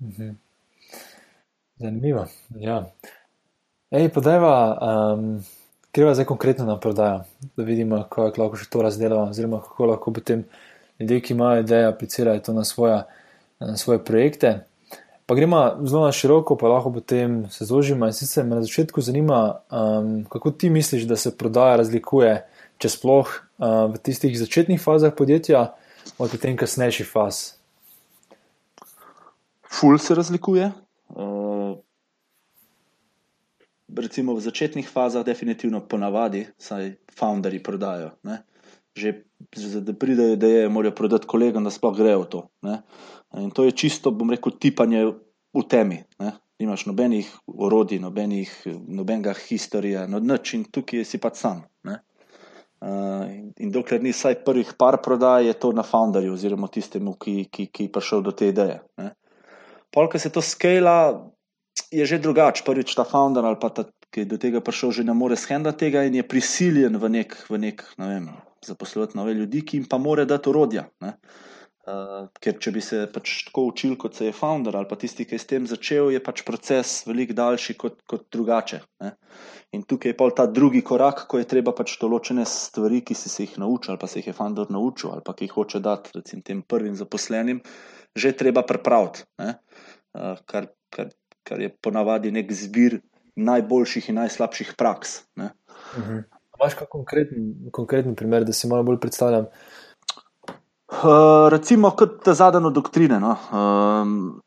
Mhm. Zanimivo. Ja. Ej, podajva, um, greva zdaj konkretno na prodajo, da vidimo, kako lahko še to razdelamo, oziroma kako lahko potem ljudje, ki imajo ideje, aplicirajo to na, svoja, na svoje projekte. Pa gremo zelo na široko, pa lahko potem se zožimo. In sicer me na začetku zanima, um, kako ti misliš, da se prodaja razlikuje, če sploh uh, v tistih začetnih fazah podjetja, od tem kasnejših faz. Ful se razlikuje. Uh, recimo v začetnih fazah, definitivno ponavadi, saj founderji prodajo. Ne? Že, da pridejo, da je, morajo prodati kolegom, da sploh grejo v to. Ne? In to je čisto, bom rekel, tipanje v temi. Ne? Nimaš nobenih orodij, nobenih, nobenega historija, no, nič in tukaj si pa sam. Uh, in, in dokler ni vsaj prvih par prodaj, je to na founderju, oziroma tistemu, ki, ki, ki je prišel do te ideje. Polk se to skala, je že drugače. Prvič ta founder ali pa ta, ki je do tega prišel, že ne more shendati tega in je prisiljen v nek, v nek ne vem, zaposlovati nove ljudi, ki jim pa more dati orodja. Uh, ker če bi se pač tako učil, kot se je founder ali pa tisti, ki je s tem začel, je pač proces veliko daljši kot, kot drugače. Ne? In tukaj je pa ta drugi korak, ko je treba pač določene stvari, ki si se jih naučil, ali pa se jih je founder naučil, ali pa ki jih hoče dati recim, tem prvim zaposlenim, že treba pripraviti. Uh, kar, kar kar je ponavadi nek zbir najboljših in najslabših praks. Uh -huh. Máš kakšen konkreten, konkreten primer, da si malo bolj predstavljam? Uh, recimo, kot ta zadnja doktrina. No. Um,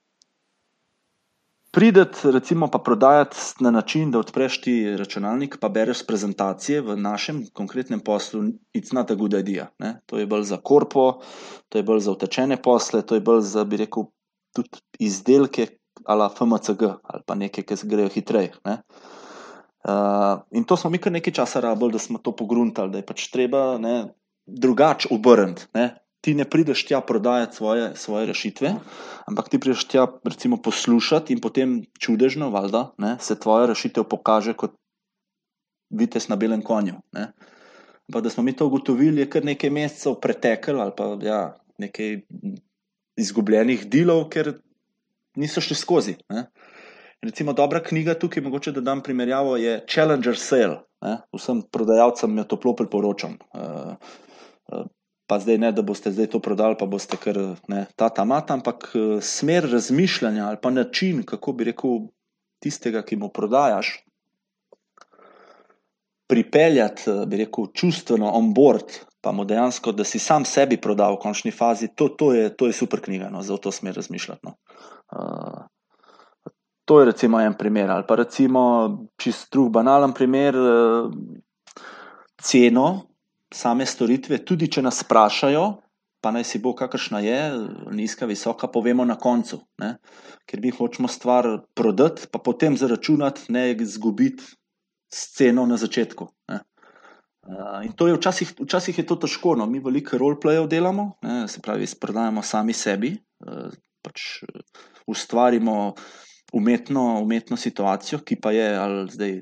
Prideti, recimo, pa prodajati na način, da odpreš ti računalnik, pa bereš prezentacije v našem konkretnem poslu, it's not a good idea. Ne? To je bolj za korpo, to je bolj za utečene posle, to je bolj za, bi rekel, tudi izdelke, ali FMCG ali pa nekaj, ki se grejo hitreje. Uh, in to smo mi kar nekaj časa rabili, da smo to pogruntali, da je pač treba drugače obrniti. Ne? Ti ne prideš tja prodajati svoje, svoje rešitve, ampak ti prideš tja, recimo, poslušati in potem čudežno, valjda, ne, se tvoja rešitev pokaže kot vites na belem konju. Pa, da smo mi to ugotovili, je kar nekaj mesecev pretekel ali pa ja, nekaj izgubljenih delov, ker niso šli skozi. Ne. Recimo, dobra knjiga tukaj, mogoče da dam primerjavo, je Challenger Sale. Ne. Vsem prodajalcem jo toplo priporočam. Uh, uh, pa zdaj ne, da boste zdaj to prodali, pa boste kar ne, ta tam, ampak uh, smer razmišljanja ali pa način, kako bi rekel, tistega, ki mu prodajaš, pripeljati, bi rekel, čustveno on board, pa mu dejansko, da si sam sebi prodal v končni fazi, to, to, je, to je super knjiga, no, za to smer razmišljati. No. Uh, to je recimo en primer, ali pa recimo čist drug banalen primer, uh, ceno same storitve, tudi če nas sprašajo, pa naj si bo kakršna je, nizka, visoka, povemo na koncu, ne? ker mi hočemo stvar prodati, pa potem zaračunati, ne izgubiti sceno na začetku. Ne? Uh, in to je včasih, včasih je to težko, no, mi veliko roleplayev delamo, ne, se pravi, sprodajamo sami sebi, uh, pač ustvarimo umetno, umetno situacijo, ki pa je zdaj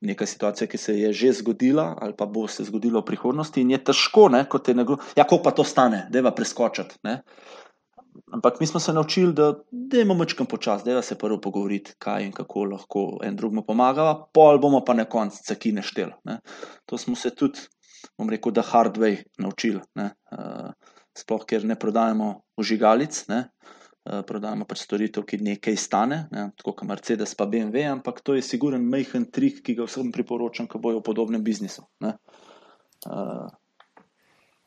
neka situacija, ki se je že zgodila ali pa bo se zgodila v prihodnosti, in je težko, ne, kot je nekdo, ja, koliko pa to stane, da je pa preskočiti. Ne. Ampak mi smo se naučili, da imamo večkrat počas, da se prvo pogovoriti, kaj in kako lahko en drugemu pomagava, pol bomo pa na koncu cekine štel. Ne. To smo se tudi, bom rekel, da hard way naučili. Uh, sploh, ker ne prodajemo užigalic, ne. Uh, prodajamo pač storitev, ki nekaj stane, ne, tako kot Mercedes, pa BMW, ampak to je siguren majhen trik, ki ga vsem priporočam, ko bojo v podobnem biznisu. Uh,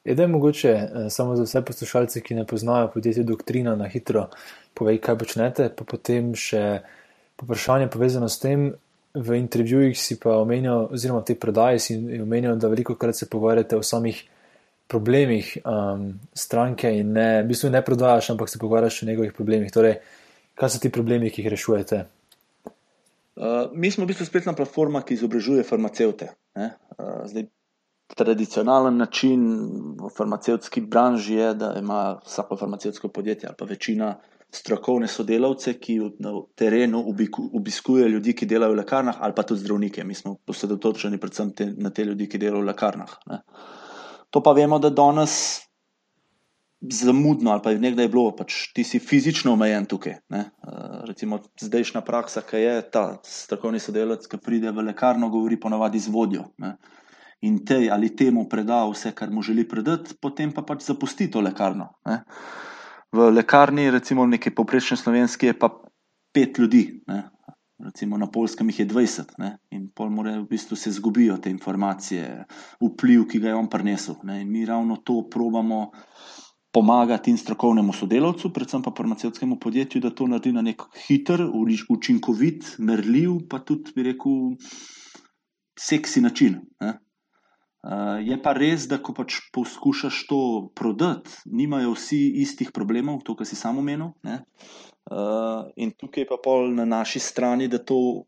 Je da mogoče eh, samo za vse poslušalce, ki ne poznajo podjetja Doktrina, na hitro povej, kaj počnete, pa potem še vprašanje povezano s tem. V intervjujih si pa omenjal, oziroma v tej prodaji si omenjal, da veliko krat se pogovarjate o samih problemih um, stranke in ne, v bistvu ne prodajaš, ampak se pogovarjaš o njegovih problemih. Torej, kaj so ti problemi, ki jih rešujete? Uh, mi smo v bistvu spletna platforma, ki izobražuje farmacevte. Uh, zdaj, tradicionalen način v farmacevtski branži je, da ima vsako farmacevtsko podjetje ali pa večina strokovne sodelavce, ki na terenu obiskujejo ljudi, ki delajo v lekarnah, ali pa tudi zdravnike. Mi smo posredotočeni predvsem te, na te ljudi, ki delajo v lekarnah. Ne. To pa vemo, da danes zamudno, ali pa je nekdaj bilo, pač ti si fizično omejen tukaj. Ne. Recimo zdajšnja praksa, ki je ta strokovni sodelavec, ki pride v lekarno, govori ponovadi z vodjo. Ne. In te ali temu preda vse, kar mu želi predati, potem pa pač zapusti to lekarno. Ne v lekarni, recimo neki povprečni slovenski, je pa pet ljudi, ne? Recimo na polskem jih je 20, ne? in pol more v bistvu se zgubijo te informacije, vpliv, ki ga je on prinesel. Ne? In mi ravno to probamo pomagati in strokovnemu sodelavcu, predvsem pa farmacevtskemu podjetju, da to naredi na nek hiter, učinkovit, merljiv, pa tudi, bi rekel, seksi način. Ne? Uh, je pa res, da ko pač poskušaš to prodati, nimajo vsi istih problemov, to, kar si samo omenil. Uh, in tukaj je pa pol na naši strani, da to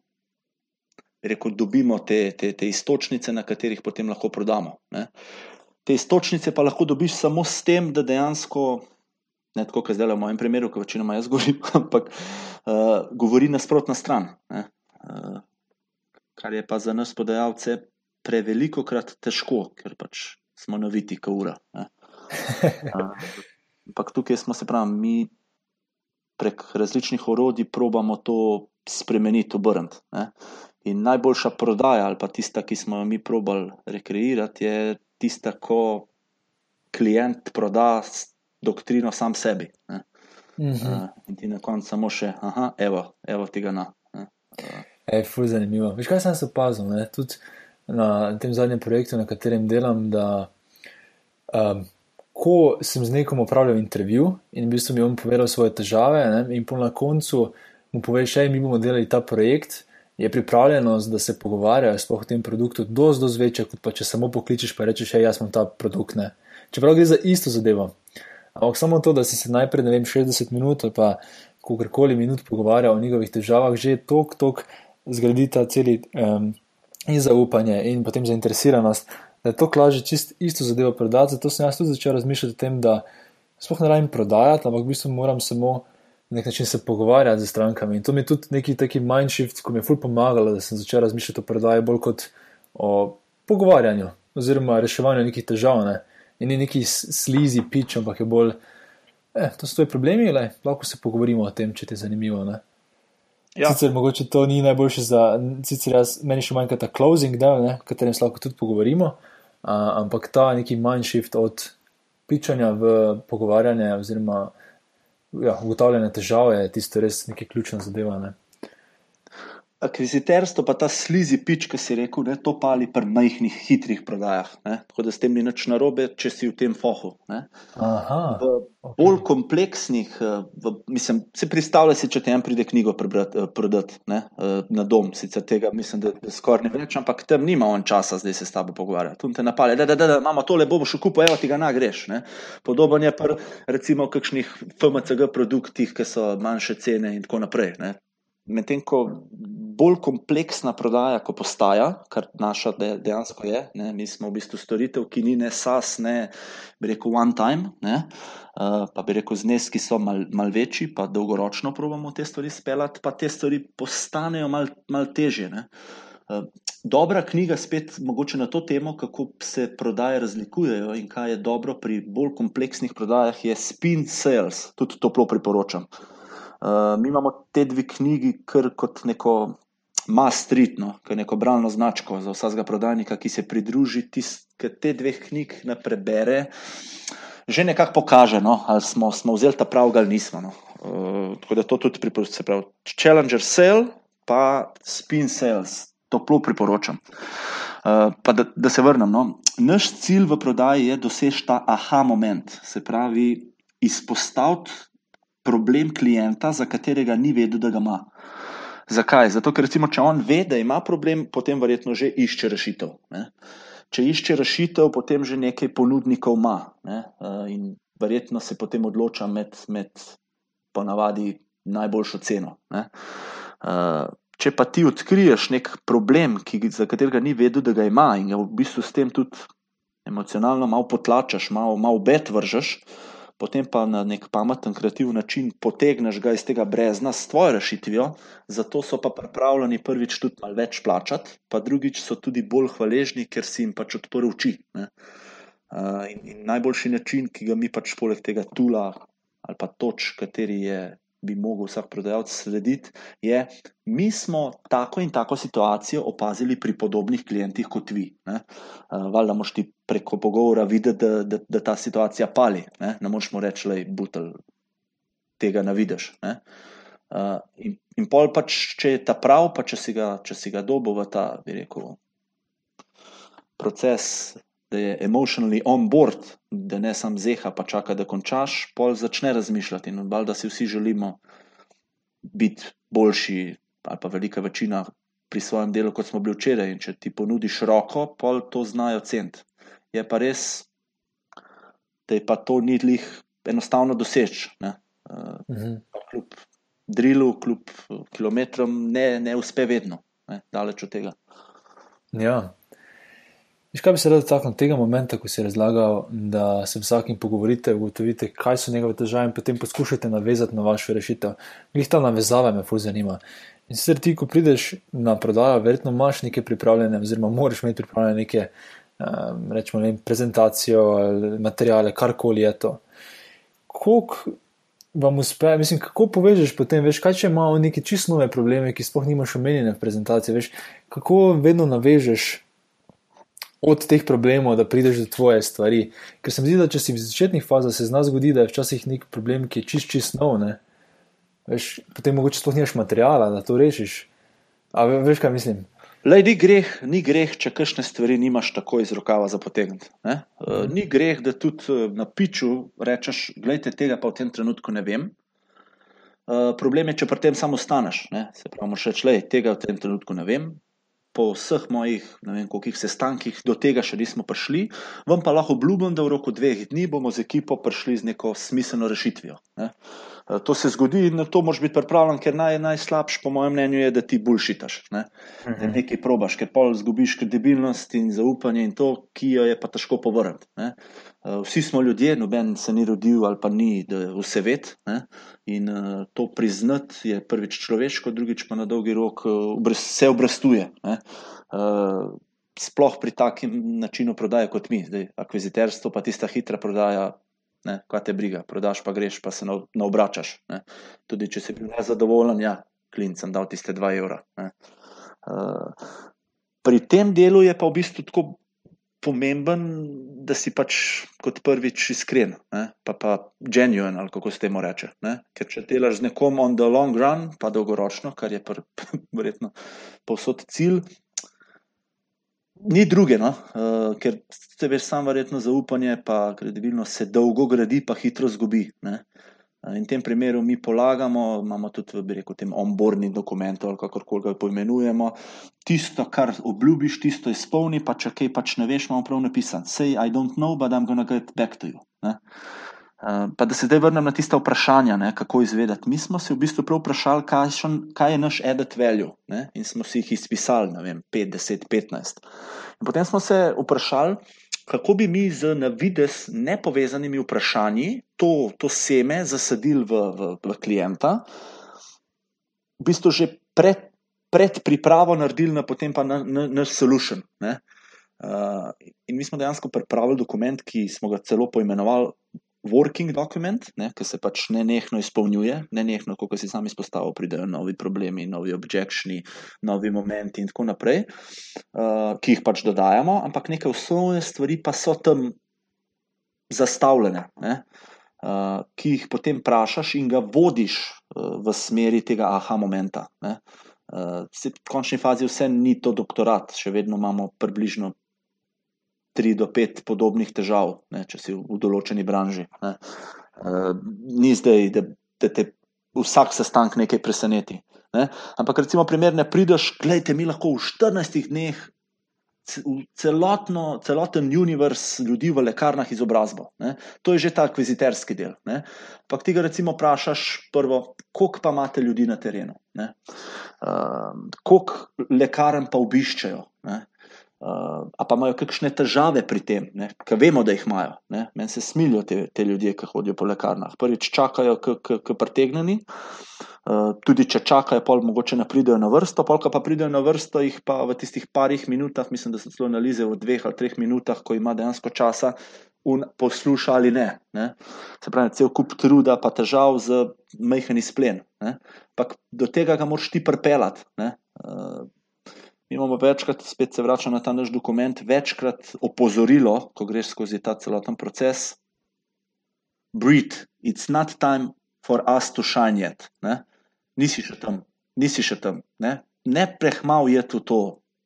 rekel, dobimo te, te, te istočnice, na katerih potem lahko prodamo. Ne? Te istočnice pa lahko dobiš samo s tem, da dejansko, ne tako, kot zdaj v mojem primeru, ki večinoma jaz govorim, ampak uh, govori nasprotna stran. Uh, kar je pa za nas podajalce preveliko krat težko, ker pač smo naviti, kot ura. Ampak tukaj smo se pravi, mi prek različnih orodij probamo to spremeniti, obrniti. In najboljša prodaja, ali pa tista, ki smo jo mi probali rekreirati, je tista, ko klient proda doktrino sam sebi. Ne? Uh -huh. uh, in ti na koncu samo še, aha, evo, evo tega na. Uh. Ej, fuz, zanimivo. Veš, kaj sem se opazil? Tudi na tem zadnjem projektu, na katerem delam, da um, ko sem z nekom opravljal intervju in v bistvu mi je on povedal svoje težave, ne, in po na koncu mu poveš, da mi bomo delali ta projekt, je pripravljenost, da se pogovarjajo sploh o tem produktu, dosti, dosti večja, kot pa če samo pokličeš in rečeš, da jaz imam ta produkt. Ne. Čeprav gre za isto zadevo. Ampak samo to, da si se najprej, ne vem, 60 minut ali pa kakorkoli minut pogovarjal o njihovih težavah, že tok, tok zgradi ta celi. Um, in zaupanje, in potem zainteresiranost, da je to lažje čist isto zadevo prodati. Zato sem jaz tudi začel razmišljati o tem, da sploh ne rabim prodajati, ampak v bistvu moram samo na nek način se pogovarjati z strankami. In to mi je tudi neki taki mindshift, ko mi je ful pomagalo, da sem začel razmišljati o prodaji bolj kot o pogovarjanju oziroma reševanju nekih težav. Ne? In ni neki slizi pič, ampak je bolj, eh, to so tvoji problemi, le, lahko se pogovorimo o tem, če ti je zanimivo. Ne? Ja. Sicer mogoče to ni najboljše za, sicer jaz, meni še manjka ta closing del, o katerem se lahko tudi pogovorimo, a, ampak ta neki mindshift od pičanja v pogovarjanje oziroma ja, ugotavljanje težav je tisto res nekaj ključna zadeva. Ne? Akviziterstvo, pa ta slizi pič, ki si rekel, da to pali pri majhnih, hitrih prodajah. Ne? Tako da s tem ni nič narobe, če si v tem fohu. Aha, v bolj okay. kompleksnih, eh, v, mislim, se predstavlja si, če ti en pride knjigo eh, prodati eh, na dom. Sicer tega mislim, da, da skoraj ne več, ampak tam nima on časa zdaj se s tabo pogovarjati. Tu te napale, da, da, da, da imamo tole, bomo še kupo, evo ti ga nagreš. Podobno je pa recimo kakšnih FMCG produktih, ki so manjše cene in tako naprej. Medtem ko bolj kompleksna prodaja, ko postaja, kar naša dejansko je. Ne? Mi smo v bistvu storitev, ki ni ne SAS, ne bi rekel one time, ne? Uh, pa bi rekel zneski so mal, mal večji, pa dolgoročno probujemo te stvari speljati, pa te stvari postanejo mal, mal težje. Uh, dobra knjiga, spet mogoče na to temo, kako se prodaje razlikujejo in kaj je dobro pri bolj kompleksnih prodajah, je Spin Sales, tudi toplo priporočam. Uh, mi imamo te dve knjigi, kar kot neko Maastrichtno, ki je neko bralno značko za vsakega prodajnika, ki se pridruži, te dveh knjig ne prebere, že nekako pokaže, no, ali smo, smo vzeli ta prav ali nismo. No. Uh, tako da to tudi priporočam. Challenger Sale, pa Spin Sales, toplo priporočam. Uh, pa da, da se vrnem. No. Naš cilj v prodaji je doseči ta aha moment, se pravi, izpostaviti problem klienta, za katerega ni vedel, da ga ima. Zakaj? Zato, ker recimo, če on ve, da ima problem, potem verjetno že išče rešitev. Ne? Če išče rešitev, potem že nekaj ponudnikov ima ne? Eh, in verjetno se potem odloča med, med ponavadi najboljšo ceno. Ne? Eh, če pa ti odkriješ nek problem, ki, za katerega ni vedel, da ga ima in ga v bistvu s tem tudi emocionalno malo potlačaš, malo, malo bet vržeš, potem pa na nek pameten, kreativen način potegneš ga iz tega brezna s tvojo rešitvijo, zato so pa pripravljeni prvič tudi malo več plačati, pa drugič so tudi bolj hvaležni, ker si jim pač odprl oči. Uh, in, in najboljši način, ki ga mi pač poleg tega tula ali pa toč, kateri je bi mogel vsak prodajalec slediti, je, mi smo tako in tako situacijo opazili pri podobnih klientih kot vi. Ne? Valjda moš ti preko pogovora videti, da, da, da ta situacija pali. Ne, ne moš mu reči, da butel, tega ne vidiš. Ne? In, in pol pač, če je ta prav, pa če si ga, če si ga dobo v ta, bi rekel, proces da je emotionally on board, da ne sam zeha, pa čaka, da končaš, pol začne razmišljati in odbal, da si vsi želimo biti boljši, ali pa velika večina pri svojem delu, kot smo bili včeraj. In če ti ponudiš roko, pol to znajo cent. Je pa res, da je pa to ni lih enostavno doseči. Uh, mhm. Kljub drilu, kljub kilometrom, ne, ne uspe vedno, ne, daleč od tega. Ja, Viš, kaj bi se rad dotaknil tega momenta, ko si razlagal, da se vsakim pogovorite, ugotovite, kaj so njegove težave in potem poskušate navezati na vašo rešitev. Glej, ta navezava me fulj zanima. In sicer ti, ko prideš na prodajo, verjetno imaš nekaj pripravljene, oziroma moraš imeti pripravljene neke, um, rečemo, ne, prezentacijo ali materijale, karkoli je to. Kolik vam uspe, mislim, kako povežeš potem, veš, kaj če imajo neke čisto nove probleme, ki sploh nimaš omenjene v prezentaciji, veš, kako vedno navežeš od teh problemov, da prideš do tvoje stvari. Ker se mi zdi, da če si v začetnih fazah, se zna zgodi, da je včasih nek problem, ki je čist, čist nov. Veš, potem mogoče sploh nimaš materijala, da to rešiš. A veš, kaj mislim? Lej, ni, greh, ni greh, če kakšne stvari nimaš tako iz rokava za potegniti. Uh, ni greh, da tudi uh, na piču rečeš, gledaj, tega pa v tem trenutku ne vem. Uh, problem je, če pri tem samo ostaneš. Se pravi, moš reči, tega v tem trenutku ne vem, po vseh mojih, ne vem, koliko sestankih do tega še nismo prišli, vam pa lahko obljubim, da v roku dveh dni bomo z ekipo prišli z neko smiselno rešitvijo. Ne. Eh, to se zgodi in na to moraš biti pripravljen, ker naj, najslabše, po mojem mnenju, je, da ti bulšitaš. Ne? Da mhm. nekaj probaš, ker pol zgubiš kredibilnost in zaupanje in to, ki jo je pa težko povrniti. Eh, vsi smo ljudje, noben se ni rodil ali pa ni vse ved. In uh, to priznati je prvič človeško, drugič pa na dolgi rok uh, se obrestuje. Uh, sploh pri takem načinu prodaje kot mi, zdaj akviziterstvo, pa tista hitra prodaja, ne, kaj te briga, prodaš pa greš, pa se ne obračaš. Ne. Tudi če si bil nezadovoljen, ja, klincem dal tiste dva evra. Uh, pri tem delu je pa v bistvu tako pomemben, da si pač kot prvič iskren, ne, pa pa genuine, ali kako se temu reče. Ne. Ker če delaš z nekom on the long run, pa dolgoročno, kar je verjetno povsod cilj, Ni druge, no? uh, ker se veš, sam verjetno zaupanje, pa kredibilnost se dolgo gradi, pa hitro zgubi. Ne? In v tem primeru mi polagamo, imamo tudi v rekel, tem onboardni dokument ali kako koli ga poimenujemo. Tisto, kar obljubiš, tisto izpolni, pa če kaj pač ne veš, imamo prav napisan. Say, I don't know, but I'm gonna get back to you. Ne? Eh, pa da se zdaj vrnem na tiste vprašanja, ne, kako izvedeti. Mi smo se v bistvu prav vprašali, kaj, šon, kaj je naš edit value, ne, in smo si jih izpisali, ne vem, 5, 10, 15. In potem smo se vprašali, kako bi mi z navidez nepovezanimi vprašanji to, to seme zasadili v, v, v klienta, v bistvu že pred, pred pripravo naredili na potem pa naš na, na solution. Ne. Uh, in mi smo dejansko pripravili dokument, ki smo ga celo poimenovali working document, ki se pač ne nehno izpolnjuje, ne nehno, kot si sam izpostavil, pridejo novi problemi, novi objekti, novi momenti in tako naprej, uh, ki jih pač dodajamo, ampak neke osnovne stvari pa so tam zastavljene, ne, uh, ki jih potem vprašaš in ga vodiš uh, v smeri tega aha momenta. Ne. Uh, v končni fazi vse ni to doktorat, še vedno imamo približno tri do pet podobnih težav, ne, če si v, določeni branži. Ne. Uh, ni zdaj, da, da te vsak sestanek nekaj preseneti. Ne. Ampak, recimo, primer, ne prideš, gledajte, mi lahko v 14 dneh. Celotno, celoten univerz ljudi v lekarnah izobrazbo. Ne? To je že ta akviziterski del. Ampak ti ga recimo vprašaš, prvo, koliko pa imate ljudi na terenu, uh, koliko lekarn pa obiščajo, Uh, a pa imajo kakšne težave pri tem, ker vemo, da jih imajo. Meni se smilijo te, te ljudje, ki hodijo po lekarnah. Prvič čakajo, ki pretegneni, uh, tudi če čakajo, pol mogoče ne pridejo na vrsto, polka pa pridejo na vrsto, jih pa v tistih parih minutah, mislim, da so celo analize v dveh ali treh minutah, ko ima dejansko časa, posluša ali ne. ne. Se pravi, cel kup truda, pa težav z majhnim splen. Ampak do tega ga moraš ti prpelati. Mi imamo večkrat, spet se vračam na ta naš dokument, večkrat opozorilo, ko greš skozi ta celoten proces. Breathe, it's not time for us to shine yet. Ne? Nisi še tam, nisi še tam. Ne, ne prehmal je tu to,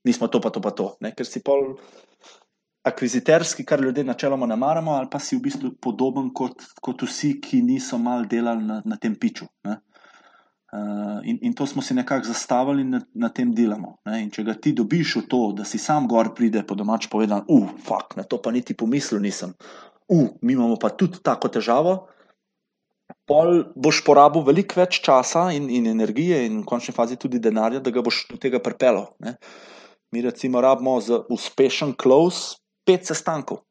nismo to, pa to, pa to. Ne? Ker si pol akviziterski, kar ljudje načeloma ne maramo, ali pa si v bistvu podoben kot, kot vsi, ki niso mal delali na, na tem piču. Ne? Uh, in, in to smo si nekako zastavili in na, na tem delamo. Ne? In če ga ti dobiš v to, da si sam gor pride, po domač povedan, uf, uh, fuk, na to pa niti pomislil nisem. Uf, uh, mi imamo pa tudi tako težavo. Pol boš porabil veliko več časa in, in energije, in v končni fazi tudi denarja, da ga boš do tega pripeljal. Mi, recimo, rabimo za uspešen close pet sestankov.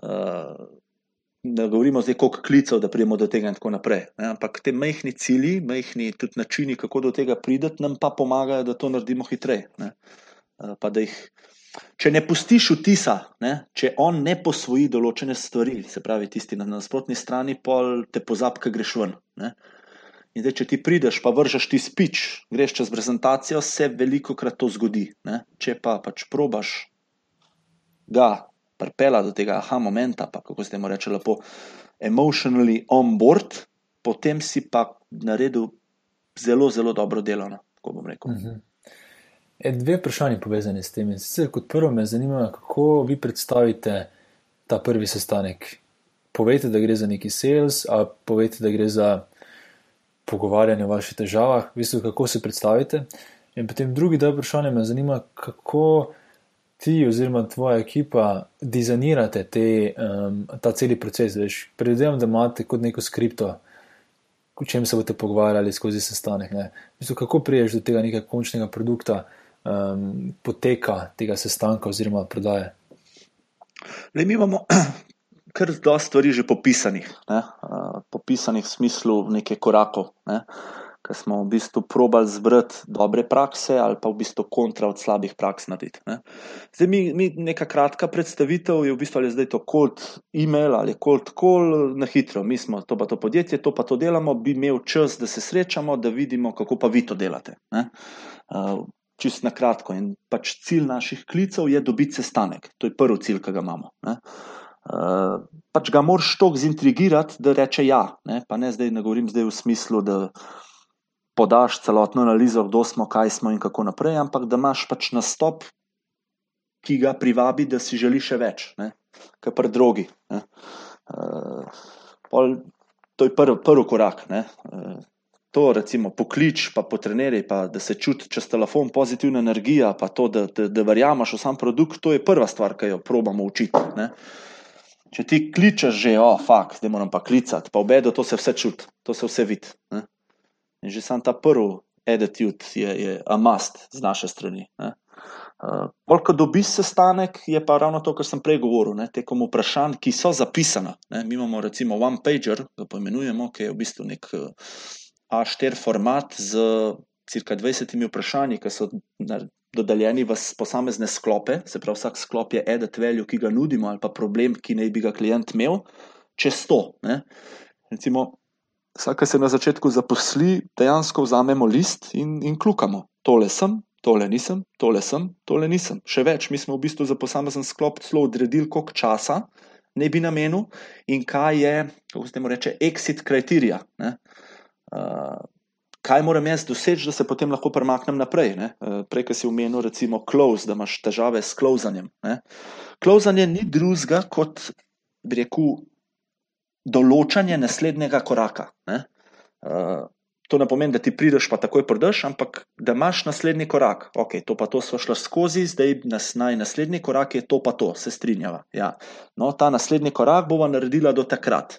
Uh, da govorimo zdaj, koliko klicev, da pridemo do tega in tako naprej. Ne? Ampak te majhni cilji, majhni tudi načini, kako do tega prideti, nam pa pomagajo, da to naredimo hitreje. Eh, če ne pustiš vtisa, ne? če on ne posvoji določene stvari, se pravi, tisti na nasprotni strani, pol te pozabi, kaj greš ven. Ne? In zdaj, če ti prideš, pa vržeš ti spič, greš čez prezentacijo, se veliko krat to zgodi. Ne? Če pa pač probaš ga pripela do tega aha momenta, pa kako se temu reče, lepo, emotionally on board, potem si pa naredil zelo, zelo dobro delo. No, tako bom rekel. Uh -huh. e, dve vprašanje povezane s tem. Sicer kot prvo me zanima, kako vi predstavite ta prvi sestanek. Povejte, da gre za neki sales, a povejte, da gre za pogovarjanje o vaših težavah, v bistvu, kako se predstavite. In potem drugi del vprašanja me zanima, kako ti oziroma tvoja ekipa dizajnirate te, um, ta celi proces. Predvidevam, da imate kot neko skripto, o čem se boste pogovarjali skozi sestanek. Mislim, kako priješ do tega nekega končnega produkta, um, poteka tega sestanka oziroma prodaje. Le, mi imamo kar dosta stvari že popisanih, ne? popisanih v smislu nekaj korakov. Ne? Ker smo v bistvu probali zbrati dobre prakse ali pa v bistvu kontra od slabih praks narediti. Ne. Zdaj, mi, mi neka kratka predstavitev je v bistvu ali zdaj to cold email ali cold call na hitro. Mi smo to pa to podjetje, to pa to delamo, bi imel čas, da se srečamo, da vidimo, kako pa vi to delate. Uh, čist na kratko. In pač cilj naših klicev je dobiti sestanek. To je prvi cilj, ki ga imamo. Ne. Uh, pač ga moraš toliko zintrigirati, da reče ja. Ne, pa ne zdaj, ne govorim zdaj v smislu, da podaš celotno analizo, kdo smo, kaj smo in kako naprej, ampak da imaš pač nastop, ki ga privabi, da si želiš še več, kot pri drugi. Uh, to je prvi prv korak. Ne? Uh, to, recimo, poklič, pa po trenerji, pa da se čuti čez telefon pozitivna energija, pa to, da, da, da verjameš v sam produkt, to je prva stvar, ki jo probamo učiti. Ne? Če ti kličeš, že, o, oh, fakt, zdaj moram pa klicati, pa obedo, to se vse čuti, to se vse vidi. In že sam ta prvi attitude je, je a must z naše strani. Bolj, ko dobiš sestanek, je pa ravno to, kar sem prej govoril, ne, tekom vprašanj, ki so zapisana. Ne. Mi imamo recimo one pager, ga poimenujemo, ki je v bistvu nek A4 format z cirka 20 vprašanji, ki so dodeljeni v posamezne sklope, se pravi, vsak sklop je edit value, ki ga nudimo, ali pa problem, ki naj bi ga klient imel, čez to. Ne. Recimo, Vsak, se na začetku zaposli, dejansko vzamemo list in, in kljukamo. Tole sem, tole nisem, tole sem, tole nisem. Še več, mi smo v bistvu za posamezen sklop celo odredili, koliko časa ne bi namenil in kaj je, kako se temu reče, exit kriterija. Uh, kaj moram jaz doseči, da se potem lahko premaknem naprej? Uh, prej, ki si omenil, recimo, close, da imaš težave s clozanjem. Clozanje ni drugega kot, bi rekel, določanje naslednjega koraka. Ne? Uh, to ne pomeni, da ti prideš pa takoj prodaš, ampak da imaš naslednji korak. Ok, to pa to smo šli skozi, zdaj nas naj naslednji korak je to pa to, se strinjava. Ja. No, ta naslednji korak bova naredila do takrat.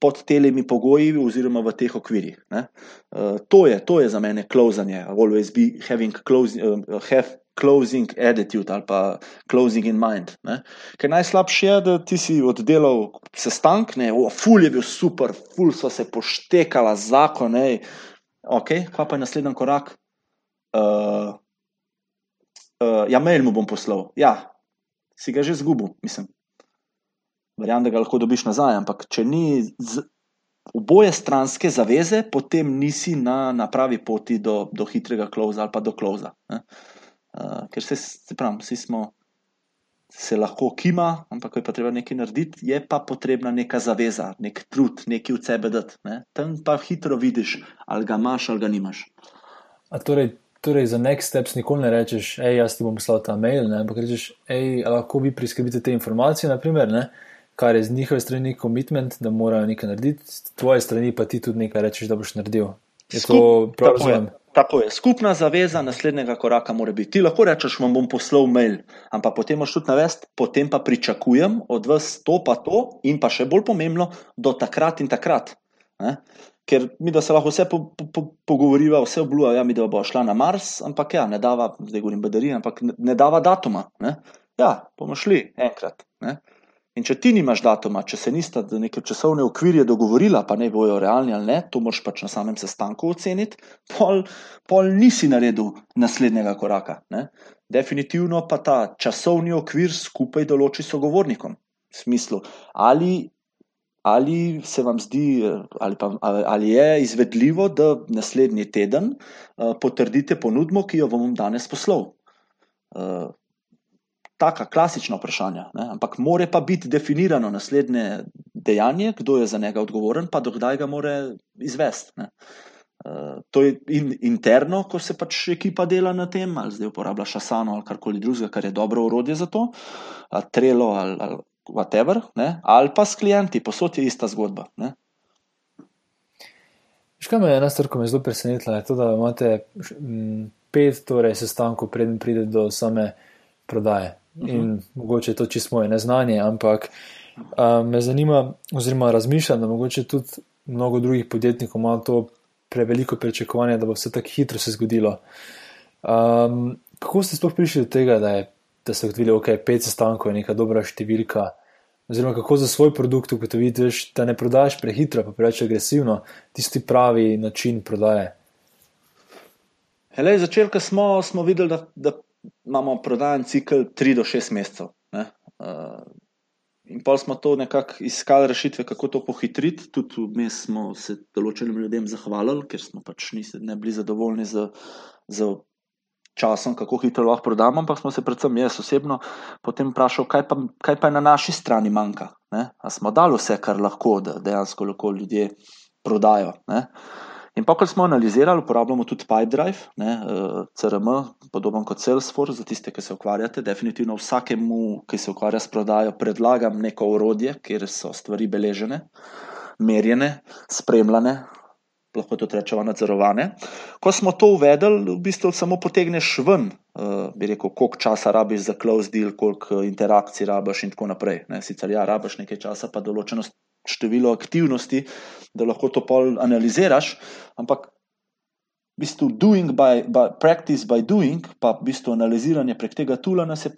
Pod temi pogoji, oziroma v teh okvirih. Uh, to, to je za mene closanje, always be having close, uh, have closing attitude ali pa closing in mind. Ne. Ker najslabše je, da ti si oddelal sestank, ne, o, ful je bil super, ful so se poštekala zakon, ne. Ok, kaj pa je naslednji korak? Uh, uh, ja, mail mu bom poslal. Ja, si ga že zgubil, mislim. Verjamem, da ga lahko dobiš nazaj, ampak če ni z, oboje stranske zaveze, potem nisi na, na pravi poti do, do hitrega kloza ali pa do kloza. Uh, ker se, se pravi, vsi smo. Se lahko kima, ampak ko je pa treba nekaj narediti, je pa potrebna neka zaveza, nek trud, nekaj v sebe dati. Ne? Tam pa hitro vidiš, ali ga imaš ali ga nimaš. A torej, torej, za next steps nikoli ne rečeš, hej, jaz ti bom poslal ta mail, ne? ampak rečeš, hej, lahko vi priskrbite te informacije, naprimer, ne? kar je z njihove strani commitment, da morajo nekaj narediti, z tvoje strani pa ti tudi nekaj rečeš, da boš naredil. Je Skup, to prav tako, je, razumem? tako je. Skupna zaveza naslednjega koraka mora biti. Ti lahko rečeš, vam bom poslal mail, ampak potem moš tudi navesti, potem pa pričakujem od vas to, pa to, in pa še bolj pomembno, do takrat in takrat. Ne? Ker mi, da se lahko vse po, po, po, pogovoriva, vse obljublja, ja, mi da bo šla na Mars, ampak ja, ne dava, zdaj govorim baterije, ampak ne, ne dava datuma. Ne? Ja, bomo šli enkrat. Ne? In če ti nimaš datuma, če se nista za neke časovne okvirje dogovorila, pa ne bojo realni ali ne, to moraš pač na samem sestanku oceniti, pol, pol nisi naredil naslednjega koraka. Ne? Definitivno pa ta časovni okvir skupaj določi sogovornikom. V smislu, ali, ali se vam zdi, ali, pa, ali je izvedljivo, da naslednji teden uh, potrdite ponudbo, ki jo bom danes poslal. Uh, taka klasična vprašanja, ne? ampak more pa biti definirano naslednje dejanje, kdo je za njega odgovoren, pa dokdaj ga more izvesti. Ne? Uh, to je in, interno, ko se pač ekipa dela na tem, ali zdaj uporablja šasano ali karkoli drugega, kar je dobro urodje za to, ali trelo ali, ali whatever, ne? ali pa s klienti, posod je ista zgodba. Ne? Škoda me je ena stvar, ko me je zelo presenetila, je to, da imate mm, pet torej, sestankov, preden pride do same prodaje. In mogoče je to čisto moje neznanje, ampak uh, me zanima, oziroma razmišljam, da mogoče tudi mnogo drugih podjetnikov ima to preveliko pričakovanje, da bo vse tako hitro se zgodilo. Um, kako ste sploh prišli do tega, da, je, da ste ugotovili, da okay, je pet sestankov neka dobra številka? Oziroma, kako za svoj produkt ugotoviti, da ne prodajaš prehitro, pa preveč agresivno, tisti pravi način prodaje. Hele, začel, ko smo, smo videli, da, da imamo prodajen cikl 3 do 6 mesecev. Uh, in pa smo to nekako iskali rešitve, kako to pohitriti. Tudi vmes smo se določenim ljudem zahvalili, ker smo pač nisi, ne bili zadovoljni z, z časom, kako hitro lahko prodamo. Ampak smo se, predvsem jaz osebno, potem vprašali, kaj, kaj pa je na naši strani manjka. Ali smo dali vse, kar lahko, da dejansko lahko ljudje prodajo. Ne? In pa, ko smo analizirali, uporabljamo tudi Pipedrive, ne, CRM, podoben kot Salesforce, za tiste, ki se ukvarjate. Definitivno vsakemu, ki se ukvarja s prodajo, predlagam neko orodje, kjer so stvari beležene, merjene, spremljane, lahko tudi rečemo nadzorovane. Ko smo to uvedli, v bistvu samo potegneš ven, bi rekel, koliko časa rabiš za close deal, koliko interakcij rabiš in tako naprej. Ne. Sicer ja, rabiš nekaj časa, pa določeno število aktivnosti, da lahko to pol analiziraš, ampak v bistvu doing by, by practice by doing, pa v bistvu analiziranje prek tega tula nas je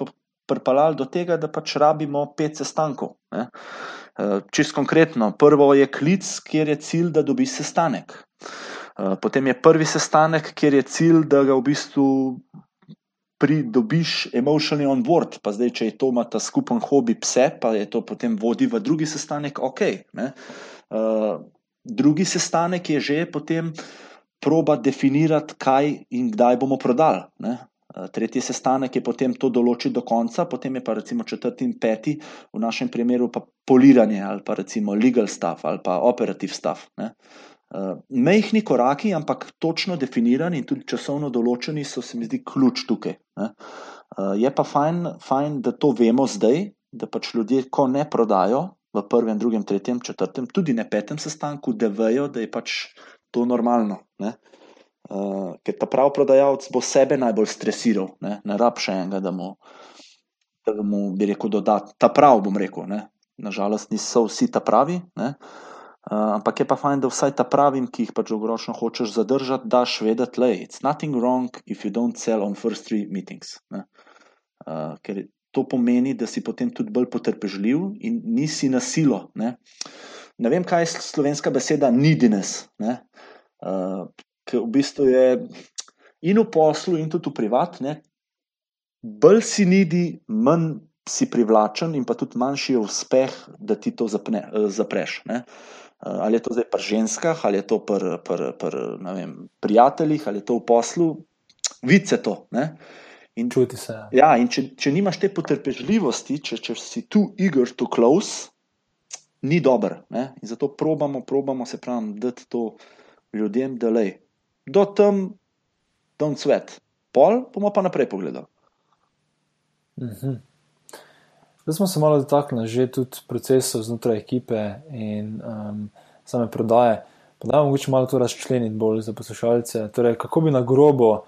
pripeljalo do tega, da pač rabimo pet sestankov. Ne? Čist konkretno, prvo je klic, kjer je cilj, da dobiš sestanek. Potem je prvi sestanek, kjer je cilj, da ga v bistvu pridobiš emotionally on board. Pa zdaj, če je to ima ta skupen hobi pse, pa je to potem vodi v drugi sestanek, ok. Uh, drugi sestanek je že potem proba definirati, kaj in kdaj bomo prodali. Ne? Tretji sestanek je potem to določiti do konca, potem je pa recimo četrti in peti, v našem primeru pa poliranje ali pa recimo legal stuff ali pa operative stuff. Ne? Mehni koraki, ampak točno definirani in tudi časovno določeni, so se mi zdi ključ tukaj. Uh, je pa fajn, fajn, da to vemo zdaj, da pač ljudje, ko ne prodajo v prvem, drugem, tretjem, četrtem, tudi ne petem sestanku, da vejo, da je pač to normalno. Uh, ker ta pravi prodajalec bo sebe najbolj stresiral, ne, ne rab še enega, da mu, da mu bi rekel, da ta prav bom rekel. Ne. Nažalost, niso vsi ta pravi. Ne. Uh, ampak je pa fajn, da vsaj ta pravim, ki jih pač dolgoročno hočeš zadržati, daš vedeti, da je nothing wrong if you don't sell on first three meetings. Uh, ker to pomeni, da si potem tudi bolj potrpežljiv in nisi na silo. Ne, ne vem, kaj je slovenska beseda neediness. Ne? Uh, ker v bistvu je in v poslu, in tudi v privatnem, bolj si nidi, manj si privlačen, in pa tudi manjši je uspeh, da ti to zapne, zapreš. Ne? Eh, ali je to zdaj pri ženskah, ali je to pri, pri, pri vem, prijateljih, ali je to v poslu, vidi se to. Ne? In, Čuti se. Ja, in če, če nimaš te potrpežljivosti, če, če si tu eager to close, ni dober. Ne? In zato probamo, probamo se pravi, dati to ljudem, da le. Do tam, don't sweat. Pol bomo pa naprej pogledali. Mm Zdaj smo se malo dotaknili že tudi procesov znotraj ekipe in um, same prodaje. Pa da mogoče malo to razčleniti bolj za poslušalce. Torej, kako bi na grobo uh,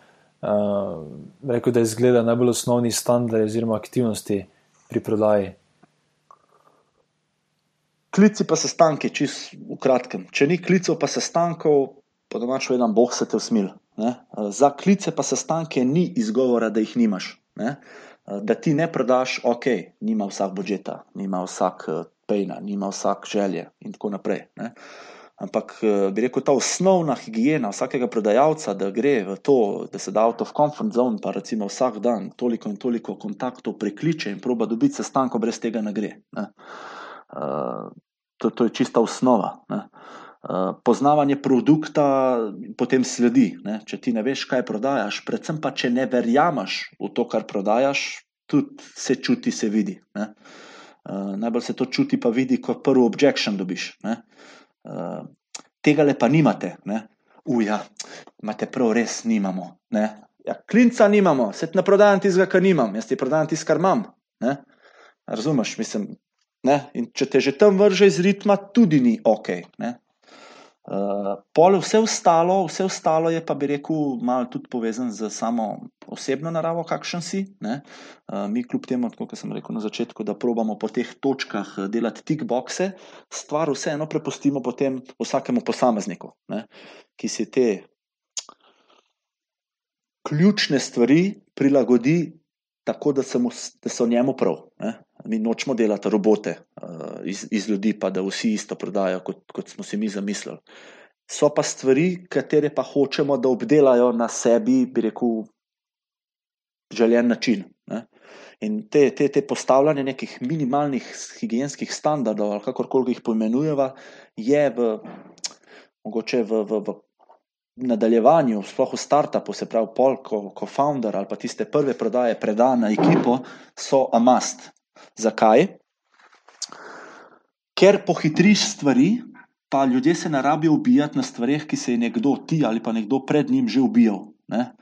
rekel, da izgleda najbolj osnovni standard oziroma aktivnosti pri prodaji? Klici pa sestanki, čist v kratkem. Če ni klicov pa sestankov, pa domač vedem, boh se te usmil. Za klice pa sestanke ni izgovora, da jih nimaš. Ne? Da ti ne prodaš, ok, nima vsak budžeta, nima vsak eh, pejna, nima vsak želje in tako naprej. Ne. Ampak eh, bi rekel, ta osnovna higiena vsakega prodajalca, da gre v to, da se da out of comfort zone, pa recimo vsak dan toliko in toliko kontaktov prekliče in proba dobiti sestanko, brez tega ne gre. Ne. Uh, to, to je čista osnova. Ne. Uh, poznavanje produkta potem sledi. Ne? Če ti ne veš, kaj prodajaš, predvsem pa če ne verjameš v to, kar prodajaš, tudi se čuti, se vidi. Uh, najbolj se to čuti, pa vidi, ko prvi objection dobiš. Uh, tega le pa nimate. Ne? Uja, imate prav, res nimamo. Ne? Ja, klinca nimamo, ti ne prodajam tistega, kar nimam, jaz ti prodajam tisto, kar imam. Ne? Razumeš, mislim. Ne? In če te že tam vrže iz ritma, tudi ni ok. Ne? Uh, pol vse ostalo, vse ostalo je pa, bi rekel, malo tudi povezan z samo osebno naravo, kakšen si. Uh, mi, kljub temu, kot sem rekel na začetku, da probamo po teh točkah eh, delati tik boxe, stvar vseeno prepustimo potem vsakemu posamezniku, ne? ki si te ključne stvari prilagodi tako, da, mu, da so njemu prav. Ne? Mi nočemo delati robote uh, iz, iz ljudi, pa da vsi isto prodajo, kot, kot smo si mi zamislili. So pa stvari, katere pa hočemo, da obdelajo na sebi, bi rekel, željen način. Ne? In te, te, te postavljanje nekih minimalnih higijenskih standardov, ali kakorkoli jih poimenujemo, je v, mogoče v, v, v nadaljevanju, sploh v startupu, se pravi, pol, ko, ko founder ali pa tiste prve prodaje preda na ekipo, so amast. Zakaj? Ker pohitriš stvari, pa ljudje se ne rabijo ubijati na stvarih, ki se je nekdo ti ali pa nekdo pred njim že ubijal. Ne?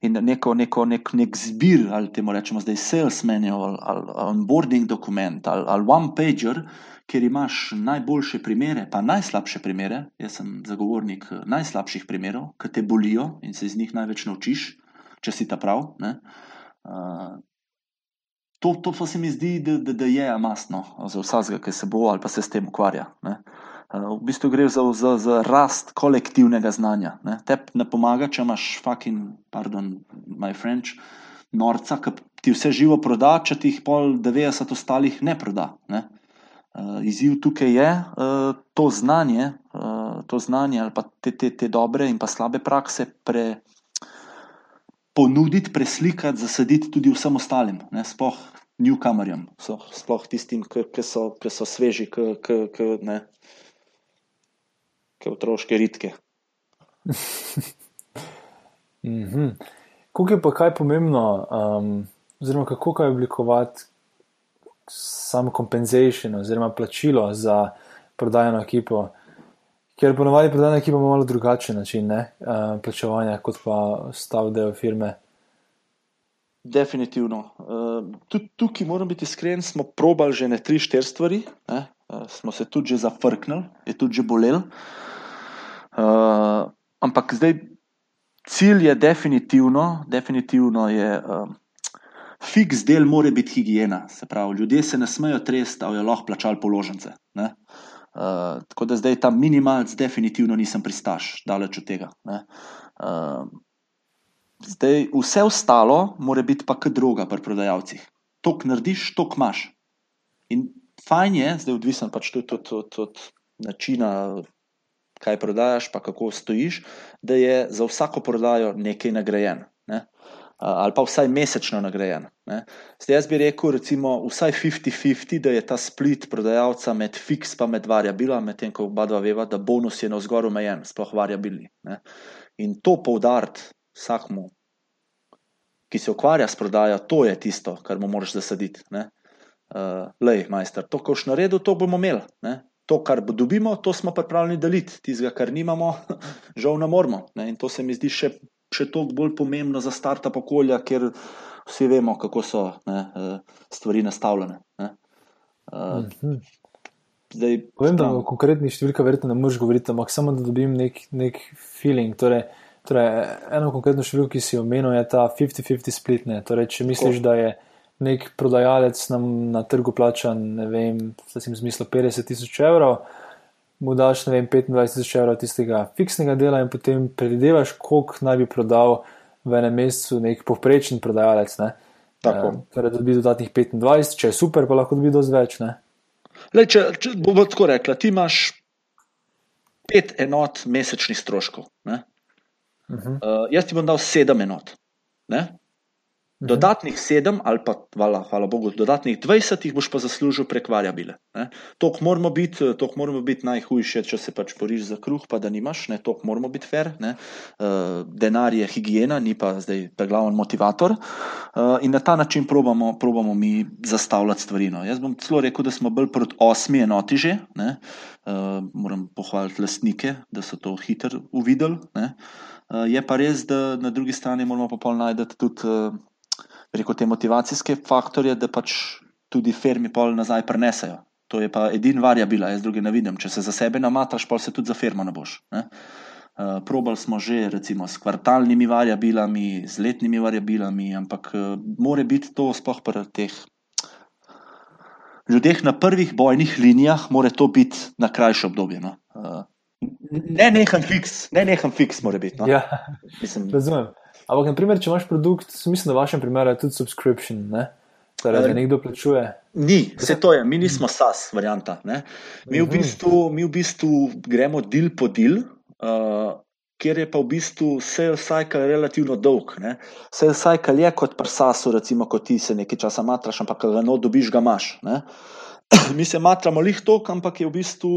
In neko, neko, nek, nek zbir, ali temu rečemo zdaj sales manual, ali onboarding dokument, ali, ali one pager, kjer imaš najboljše primere, pa najslabše primere. Jaz sem zagovornik eh, najslabših primerov, ki te bolijo in se iz njih največ naučiš, če si ta prav. Uh, to, to pa se mi zdi, da, da, da je mastno za vsakega, ki se bo ali pa se s tem ukvarja. Ne? V bistvu gre za, za, za rast kolektivnega znanja. Ne? Te ne pomaga, če imaš fucking, pardon, my French, norca, ki ti vse živo proda, če ti jih pol 90 ostalih ne proda. Ne? Uh, izziv tukaj je uh, to znanje, uh, to znanje ali pa te, te, te dobre in pa slabe prakse pre, ponuditi, preslikati, zasaditi tudi vsem ostalim, ne, sploh newcomerjem, sploh tistim, ki so, so sveži, ki otroške ritke. mm -hmm. Kako je pa kaj pomembno, um, oziroma kako kaj oblikovati samo compensation oziroma plačilo za prodajno ekipo. Ker ponovadi prodajna ekipa ima malo drugačen način ne, uh, plačevanja, kot pa stav del firme. Definitivno. Uh, tudi tukaj moram biti iskren, smo probali že ne tri, štiri stvari, ne, uh, smo se tudi že zafrknili, je tudi že bolel. Uh, ampak zdaj cilj je definitivno, definitivno je. Uh, fiks del mora biti higiena. Se pravi, ljudje se ne smejo tresti, da je lahko plačali položnice. Uh, tako da zdaj ta minimalc, definitivno nisem pristaš, daleč od tega. Uh, zdaj, vse ostalo mora biti pa kot druga pri prodajalcih. To, kar narediš, to, kar imaš. In fajn je, zdaj odvisen pač tudi od, od, od načina, kaj prodajaš, pa kako stojiš, da je za vsako prodajo nekaj nagrajen. Ne? ali pa vsaj mesečno nagrajen. Zdaj, jaz bi rekel, recimo, vsaj 50-50, da je ta split prodajalca med fiks in med variabilom, medtem ko oba dva veva, da bonus je na vzgor omejen, sploh variabilni. Ne? In to poudariti vsakmu, ki se ukvarja s prodajo, to je tisto, kar mu moraš zasaditi. Uh, lej, majster, to, kar boš naredil, to bomo imeli. Ne? To, kar dobimo, to smo pripravljeni deliti, tistega, kar nimamo, žal ne moramo. Ne? In to se mi zdi še še toliko bolj pomembno za startup okolja, ker vsi vemo, kako so ne, eh, stvari nastavljene. Ne. Uh, Zdaj, Povem, da o konkretnih številkah verjetno ne moreš govoriti, ampak samo da dobim nek, nek feeling. Torej, torej, eno konkretno številko, ki si omenil, je ta 50-50 split. Torej, če misliš, Ko? da je nek prodajalec nam na trgu plačan, ne vem, si jim zmislil 50 tisoč evrov mu daš vem, 25 tisoč evrov tistega fiksnega dela in potem predvidevaš, koliko naj bi prodal v enem mesecu nek povprečen prodajalec. Ne? Tako. E, torej, dobi dodatnih 25, če je super, pa lahko dobi dosti več. Lej, če če bomo tako rekli, ti imaš pet enot mesečnih stroškov. Uh -huh. uh, jaz ti bom dal sedem enot. Ne? Mhm. Dodatnih sedem, ali pa, hvala, hvala Bogu, dodatnih dvajset jih boš pa zaslužil prek variabile. To moramo biti, moramo biti najhujše, če se pač boriš za kruh, pa da nimaš, to moramo biti fair. Ne? Uh, denar je higiena, ni pa zdaj ta glavni motivator. Uh, in na ta način probamo, probamo mi zastavljati stvari. No. Jaz bom celo rekel, da smo bolj proti osmi enoti že. Uh, moram pohvaliti lastnike, da so to hitro uvideli. Uh, je pa res, da na drugi strani moramo pa pol najti tudi. Preko te motivacijske faktorje, da pač tudi firmi pol nazaj prenesejo. To je pa edini variabil, jaz druge ne vidim. Če se za sebe namataš, pa se tudi za firmo ne boš. Ne? Uh, probali smo že recimo, s kvartalnimi variabilami, z letnimi variabilami, ampak uh, more biti to sploh pri teh ljudeh na prvih bojnih linijah, more to biti na krajše obdobje. No? Uh, ne, nekam fiks, ne, nekam fiks, mora biti. No? Ja, Mislim, razumem. Ampak, naprimer, če imaš produkt, mislim, da v vašem primeru je tudi subscription, ne? torej, da nekdo plačuje. Ni, vse to je, mi nismo SAS, varianta. Mi v, mhm. bistvu, mi v bistvu gremo del po del. Uh, Ker je pa v bistvu sales cycle relativno dolg. Ne? Sales cycle je kot pri SASu, recimo, ko ti se nekaj časa matraš, ampak ga no dobiš, ga imaš. Mi se matramo lih tok, ampak je v bistvu,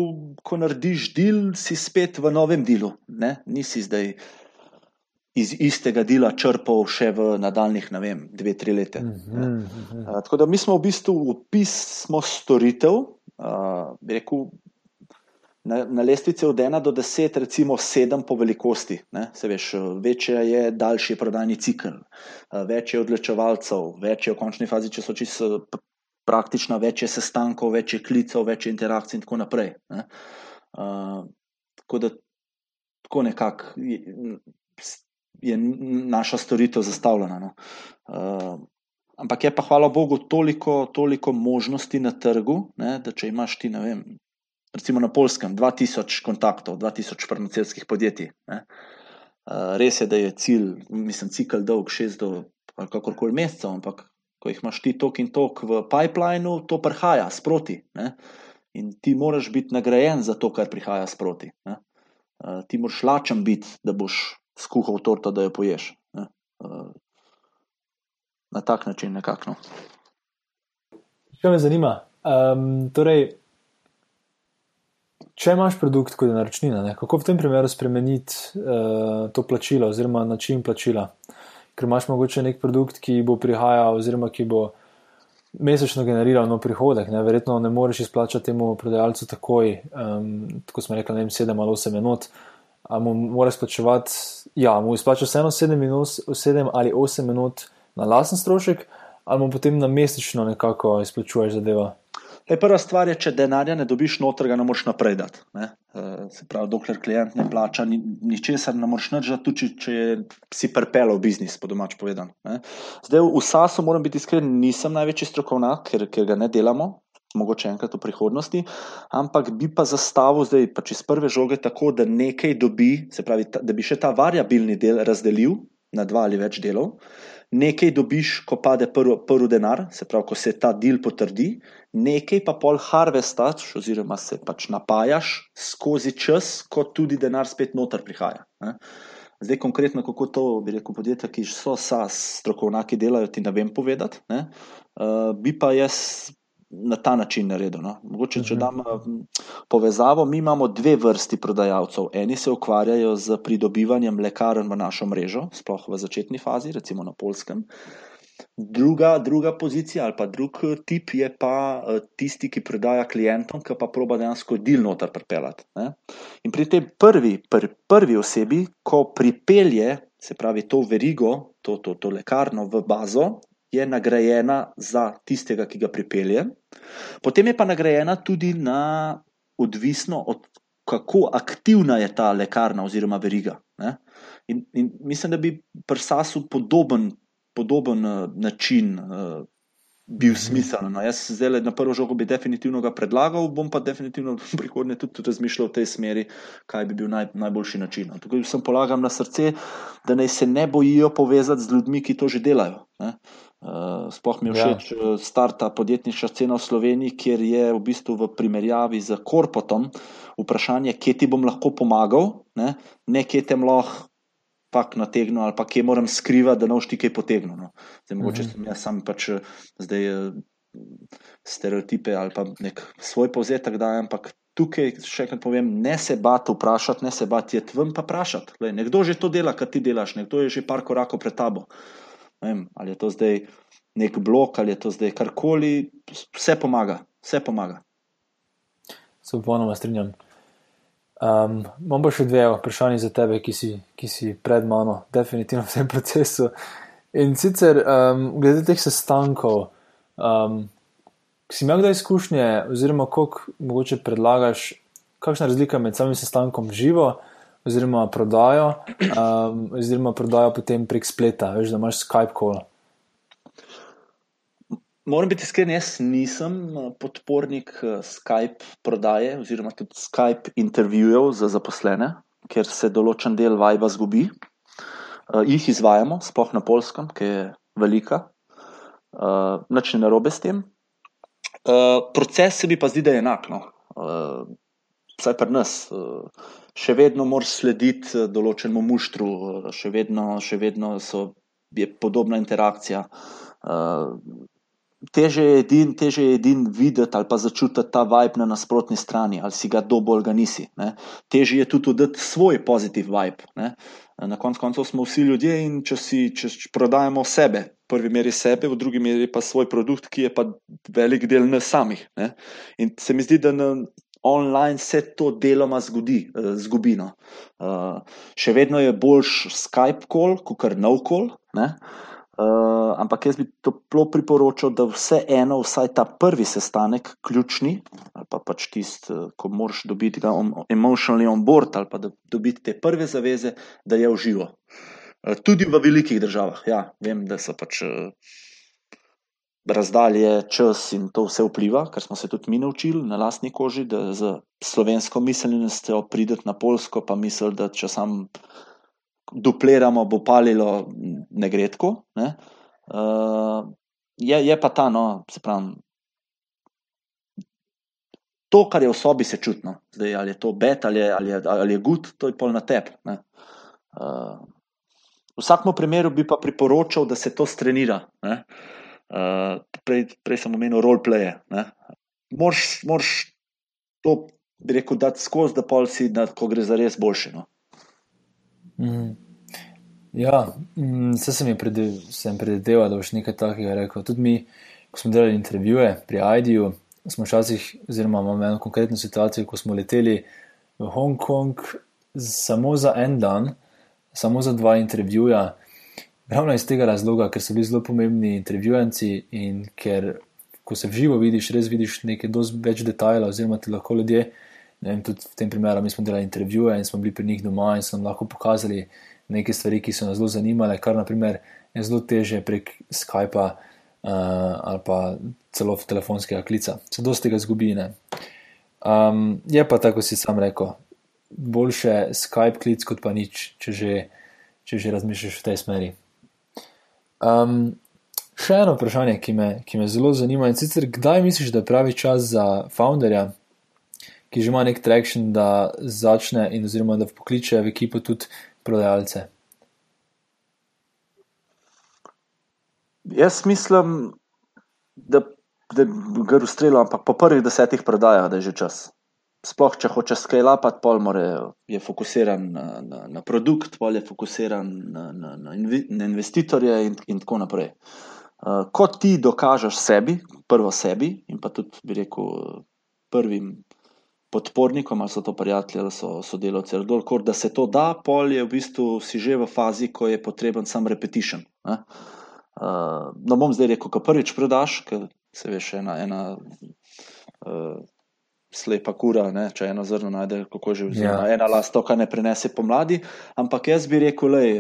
ko narediš del, si spet v novem delu. Ne? Nisi zdaj iz istega dela črpal še v nadaljnih, ne vem, dve, tri leta. Uh -huh, uh -huh. Tako da mi smo v bistvu opis storitev, uh, rekel. Na, na lestvici od 1 do 10, recimo 7 po velikosti. Se veš, večja je daljši prodajni cikl, več je odločevalcev, več je v končni fazi, če so čisto praktična, več je sestankov, več je klicev, več je interakcij in tako naprej. Uh, tako da tako nekako je naša storitev zastavljena. No. Uh, ampak je pa, hvala Bogu, toliko, toliko možnosti na trgu, ne, da če imaš ti, ne vem, recimo na polskem, 2000 kontaktov, 2000 farmacijskih podjetij. Ne, uh, res je, da je cilj, mislim, cikl dolg 6 do kakorkoli mesecev, ampak ko jih imaš ti tok in tok v pipelinu, to prihaja sproti. Ne. In ti moraš biti nagrajen za to, kar prihaja sproti. Uh, ti moraš lačen biti, da boš skuhal torto, da jo poješ. Ne? Eh, na tak način nekako. Kaj me zanima? Um, torej, če imaš produkt kot naročnina, ne? kako v tem primeru spremeniti uh, to plačilo oziroma način plačila? Ker imaš mogoče nek produkt, ki bo prihajal oziroma ki bo mesečno generiral nov prihodek. Ne? Verjetno ne moreš izplačati temu prodajalcu takoj, um, tako smo rekli, 7 ali 8 minut. Uh, ali mu mora izplačevati, ja, mu izplača vseeno 7 ali 8 minut na lasen strošek, ali mu potem na mesečno nekako izplačuješ zadevo. E, prva stvar je, če denarja ne dobiš noter, ga ne moreš naprej dati. Ne? E, se pravi, dokler klient ne plača, ničesar ni ne moreš narediti, tudi če si prepelo v biznis, po domač povedan. Ne? Zdaj v SAS-u moram biti iskren, nisem največji strokovnjak, ker, ker ga ne delamo. Mogoče enkrat v prihodnosti, ampak bi pa zastavil zdaj pač iz prve žoge tako, da nekaj dobi, se pravi, da bi še ta variabilni del razdelil na dva ali več delov. Nekaj dobiš, ko pade prvi prv denar, se pravi, ko se ta del potrdi, nekaj pa pol harvestaš, oziroma se pač napajaš skozi čas, ko tudi denar spet noter prihaja. Ne. Zdaj, konkretno, kako to bi rekel, podjetja, ki so SAS, strokovnjaki delajo, ti ne vem povedati. Ne. Uh, bi pa jaz na ta način naredil. No. Mogoče, če dam povezavo, mi imamo dve vrsti prodajalcev. Eni se ukvarjajo z pridobivanjem lekarn v našo mrežo, sploh v začetni fazi, recimo na polskem. Druga, druga pozicija ali pa drug tip je pa tisti, ki prodaja klientom, ki pa proba dejansko del noter pripeljati. In pri tej prvi, pri prvi osebi, ko pripelje, se pravi, to verigo, to, to, to lekarno v bazo, je nagrajena za tistega, ki ga pripelje, potem je pa nagrajena tudi na odvisno od kako aktivna je ta lekarna oziroma veriga. In, in mislim, da bi pri SASU podoben, podoben način uh, bil smiseln. No, jaz zdaj na prvo žogo bi definitivno ga predlagal, bom pa definitivno v prihodnje tudi razmišljal v tej smeri, kaj bi bil naj, najboljši način. No. Tukaj sem polagam na srce, da naj se ne bojijo povezati z ljudmi, ki to že delajo. Ne. Uh, sploh mi je ja. všeč ja. starta podjetniška scena v Sloveniji, kjer je v bistvu v primerjavi z korpotom vprašanje, kje ti bom lahko pomagal, ne, ne kje te lahko pak nategnil ali pa kje moram skrivati, da ne boš ti kaj potegnil. No. Zdaj, mogoče mhm. sem jaz sam pač zdaj stereotipe ali pa nek svoj povzetek dajem, ampak tukaj še enkrat povem, ne se bati vprašati, ne se bati je tvam pa vprašati. Lej, nekdo že to dela, kar ti delaš, nekdo je že par korakov pred tabo vem, ali je to zdaj nek blok, ali je to zdaj karkoli, vse pomaga, vse pomaga. Se popolnoma strinjam. Um, imam pa še dve vprašanje za tebe, ki si, ki si pred mano, definitivno v tem procesu. In sicer, um, glede teh sestankov, um, si imel kdaj izkušnje, oziroma koliko mogoče predlagaš, kakšna razlika med samim sestankom živo oziroma prodajo, um, oziroma prodajo potem prek spleta, veš, da imaš Skype call. Moram biti iskren, jaz nisem uh, podpornik uh, Skype prodaje oziroma tudi Skype intervjujev za zaposlene, ker se določen del vajba zgubi. Uh, jih izvajamo, sploh na polskem, ki je velika, uh, nič ne narobe s tem. Uh, proces se mi pa zdi, da je enak. No. Uh, vsaj pri nas, eh, še vedno moraš slediti eh, določenemu muštru, eh, še vedno, še vedno so, je podobna interakcija. Teže je edin, teže je edin videti ali pa začutiti ta vibe na nasprotni strani, ali si ga dobo ali ga nisi. Ne. Teže je tudi dati svoj pozitiv vibe. Ne. Na koncu koncev smo vsi ljudje in če si če prodajamo sebe, v prvi meri sebe, v drugi meri pa svoj produkt, ki je pa velik del nas samih. Ne. In se mi zdi, da na, online se to deloma zgodi, uh, zgubi. No. Uh, še vedno je boljš Skype call, kot kar no call. Uh, ampak jaz bi toplo priporočal, da vseeno, vsaj ta prvi sestanek, ključni, ali pa pač tisti, ko moraš dobiti ga emotionally on board, ali pa da dobiti te prve zaveze, da je uživo. Uh, tudi v velikih državah, ja, vem, da so pač. Uh, razdalje, čas in to vse vpliva, kar smo se tudi mi naučili na lastni koži, da z slovensko miselnostjo prideti na polsko, pa misli, da če sam dupliramo, bo palilo, ne gre tako. Ne? Uh, je, je pa ta, no, se pravi. To, kar je v sobi, se čutno, Zdaj, ali je to bed ali je, ali je, ali je gut, to je pol na tebi. Uh, v vsakem primeru bi pa priporočal, da se to strenira. Uh, Uh, prej, prej sem omenil roleplaye. Moraš to, bi rekel, dati skozi, da pol si, da, ko gre za res boljše. No? Mm. Ja, mm, se sem jim predvideval, da boš nekaj takega rekel. Tudi mi, ko smo delali intervjuje pri IDU, smo včasih, oziroma imamo eno konkretno situacijo, ko smo leteli v Hongkong samo za en dan, samo za dva intervjuja. Ravno iz tega razloga, ker so bili zelo pomembni intervjuvanci in ker, ko se v živo vidiš, res vidiš nekaj več detajlov, oziroma ti lahko ljudje, vem, tudi v tem primeru, mi smo delali intervjuje in smo bili pri njih doma in so nam lahko pokazali nekaj stvari, ki so nas zelo zanimale, kar naprimer je zelo teže prek Skypa ali pa celo telefonskega klica. Se dosti ga zgubi. Um, je pa tako, si sam rekel, boljše Skype klic kot pa nič, če že, če že razmišljaš v tej smeri. Um, še eno vprašanje, ki me, ki me zelo zanima, in sicer kdaj misliš, da je pravi čas za founderja, ki že ima nek trakšen, da začne in oziroma da pokliče v ekipo tudi prodajalce? Jaz mislim, da, da gre v strelo, ampak po prvih desetih predajah, da je že čas. Sploh, če hoče skalapati, pol more, je fokusiran na, na, na produkt, pol je fokusiran na, na, na, na investitorje in, in tako naprej. Uh, ko ti dokažeš sebi, prvo sebi in pa tudi, bi rekel, prvim podpornikom, ali so to prijatelji ali so sodelavci, ali kdorkoli, da se to da, pol je v bistvu si že v fazi, ko je potreben sam repetition. Uh, no, bom zdaj rekel, ko prvič predaš, ker se veš, ena. ena uh, Slepa kura, ne? če eno zrno najde, kako že vzame. Ja. Ena last to, kar ne prenese pomladi. Ampak jaz bi rekel, lej,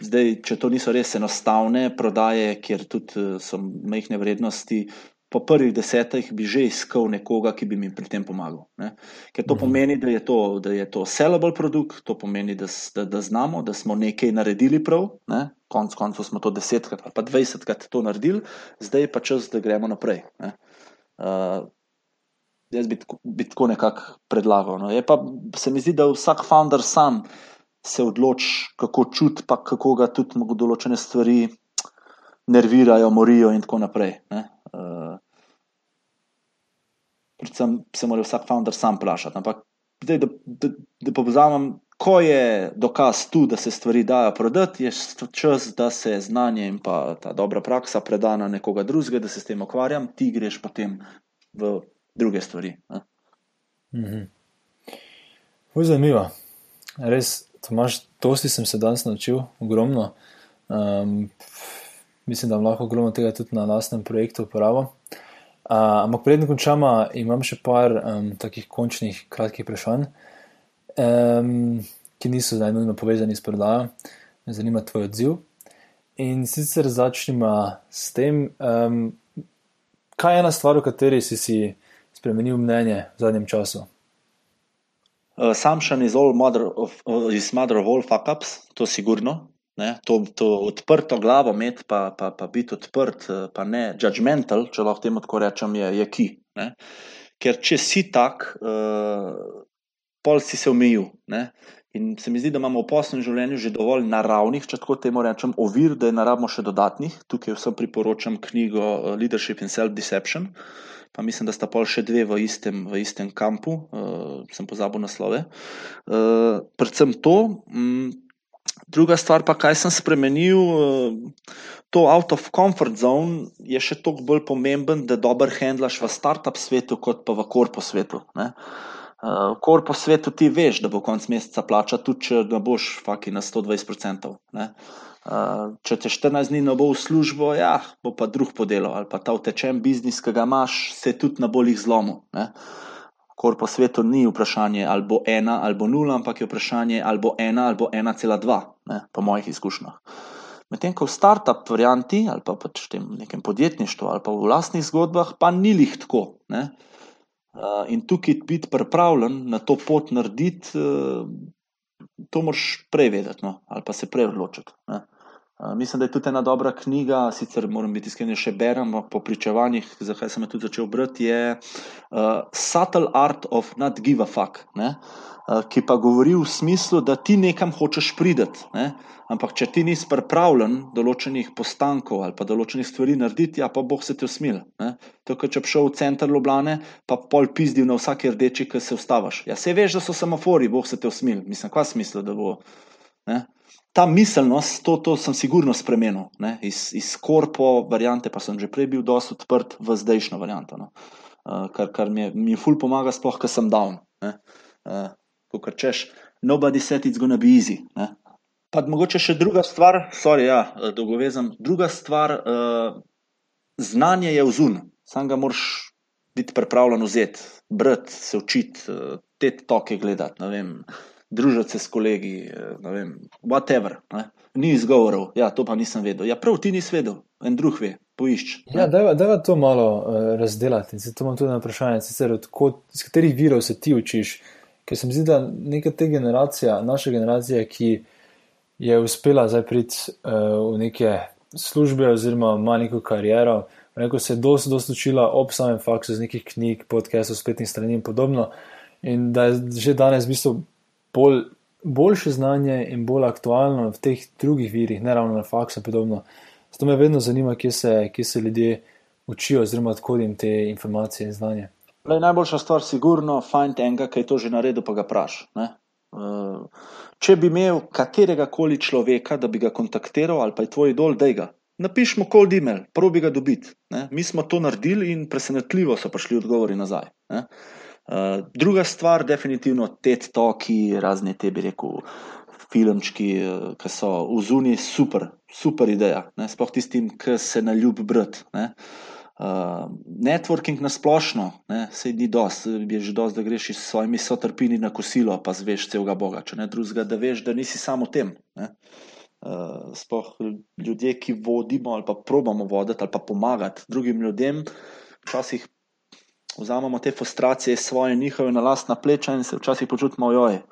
zdaj, če to niso res enostavne prodaje, kjer tudi so majhne vrednosti, po prvih desetih bi že iskal nekoga, ki bi mi pri tem pomagal. Ne? Ker to mhm. pomeni, da je to, da je to sellable produkt, to pomeni, da, da, da znamo, da smo nekaj naredili prav. Ne? Konec koncev smo to desetkrat ali pa dvajsetkrat to naredili, zdaj je pa čas, da gremo naprej. Uh, jaz bi, bi tako nekako predlagal. No? Pa, se mi zdi, da vsak founder sam se odloči, kako čuti, pa kako ga tudi določene stvari nervirajo, morijo in tako naprej. Uh, predvsem se mora vsak founder sam vprašati. Ampak, da, da, da, da povzamem, ko je dokaz tu, da se stvari dajo prodati, je čas, da se znanje in ta dobra praksa preda na nekoga drugega, da se s tem ukvarjam, ti greš potem v druge stvari. Mhm. Zanimivo. Res, Tomaš, dosti sem se danes naučil, ogromno. Um, mislim, da lahko ogromno tega tudi na lastnem projektu uporabljam. Uh, ampak predtem končama, imam še par um, takih končnih, kratkih vprašanj, um, ki niso zdaj nujno povezani s prodajo. Me zanima tvoj odziv. In sicer začnimo s tem, um, kaj je ena stvar, o kateri si si spremenil mnenje v zadnjem času. Uh, Samšan je zelo mother of, uh, mother of all fuck ups, to sigurno. Ne, to, to odprto glavo imeti, pa, pa, pa biti odprt, eh, pa ne judgmental, če lahko temu tako rečem, je, je ki. Ne. Ker če si tak, uh, pol si se omejil. Ne. In se mi zdi, da imamo v poslovnem življenju že dovolj naravnih, če tako temu rečem, ovir, da je naravno še dodatnih. Tukaj vsem priporočam knjigo eh, Leadership in Self-Deception. Pa mislim, da sta pol še dve v istem, v istem kampu, uh, sem pozabil naslove. Uh, predvsem to, um, Druga stvar, pa kaj sem spremenil, eh, to out of comfort zone je še toliko bolj pomemben, da dobro handlaš v startup svetu, kot pa v korpo svetu. Ne? V korpo svetu ti veš, da bo konec meseca plača, tudi če ne boš faki na 120%. Ne? Če te 14 dni ne bo v službo, ja, bo pa drug podelal ali pa ta utečen biznis, ki ga imaš, se tudi na bolih zlomu. Ne? kor po svetu ni vprašanje ali bo ena ali bo nula, ampak je vprašanje ali bo ena ali bo 1,2, po mojih izkušnjah. Medtem ko v start-up varianti ali pa pač v tem nekem podjetništvu ali pa v vlastnih zgodbah, pa ni lih tako. Ne? In tukaj biti pripravljen na to pot narediti, to moraš prej vedeti no? ali pa se prej odločiti. Ne? Mislim, da je tudi ena dobra knjiga, sicer moram biti iskren, še berem po pričevanjih, zakaj sem tudi začel brati, je uh, Subtle Art of Not Give a Fuck, ne? uh, ki pa govori v smislu, da ti nekam hočeš prideti, ne? ampak če ti nisi pripravljen določenih postankov ali pa določenih stvari narediti, ja pa boh se ti usmil. To, če bi šel v center Ljubljane, pa pol pizdil na vsaki rdeči, ki se ustaviš. Ja, se veš, da so semafori, boh se ti usmil. Mislim, kva smisla, da bo. Ne? Ta miselnost, to, to sem sigurno spremenil. Ne? Iz, iz korpo variante, pa sem že prej bil dosto odprt v zdajšnjo varianto. No? Uh, kar, kar mi je, mi je ful pomaga, sploh, ker sem down. Uh, Ko češ, nobody said it's gonna be easy. Ne? Pa mogoče še druga stvar, sorry, ja, dolgovezem. Druga stvar, uh, znanje je vzun, sam ga moraš biti pripravljen vzeti, brati, se učiti, uh, te toke gledati. Družiti se s kolegi, eh, ne vem, whatever. Ne? Ni izgovorov, ja, to pa nisem vedel. Ja, prav ti nisi vedel, en drug ve, poišč. Ja, da je to malo uh, razdelati. Zato imam tudi vprašanje, sicer, odkot, iz katerih virov se ti učiš. Ker se mi zdi, da neka te generacija, naša generacija, ki je uspela zdaj priti uh, v neke službe oziroma ima neko kariero, Reko se je dosti, dosti učila ob samem faksu, z nekih knjig, podcastov, spletnih strani in podobno. In da je že danes v bistvu bolj, boljše znanje in bolj aktualno v teh drugih virih, ne ravno na faksu in podobno. Zato me vedno zanima, kje se, kje se ljudje učijo, oziroma odkud jim te informacije in znanje. Lej, najboljša stvar, sigurno, find enega, ki je to že naredil, pa ga praš. Uh, če bi imel katerega koli človeka, da bi ga kontaktiral, ali pa je tvoj idol, da ga napišemo cold email, probi ga dobiti. Ne? Mi smo to naredili in presenetljivo so prišli odgovori nazaj. Uh, druga stvar, definitivno te toki, razne te bi rekel. Filmčki, eh, ki so v zuni, super, super ideja, sploh tistim, ki se na ljub brati. Uh, networking na splošno, se ni dost, je že dost, da greš s svojimi sotrpini na kosilo, pa zveš celega Boga, če ne drugega, da veš, da nisi samo tem. Ne? sploh ljudje, ki vodimo ali pa probamo voditi ali pa pomagati drugim ljudem, včasih vzamemo te frustracije svoje, njihove na lastna pleča in se včasih počutimo, joj,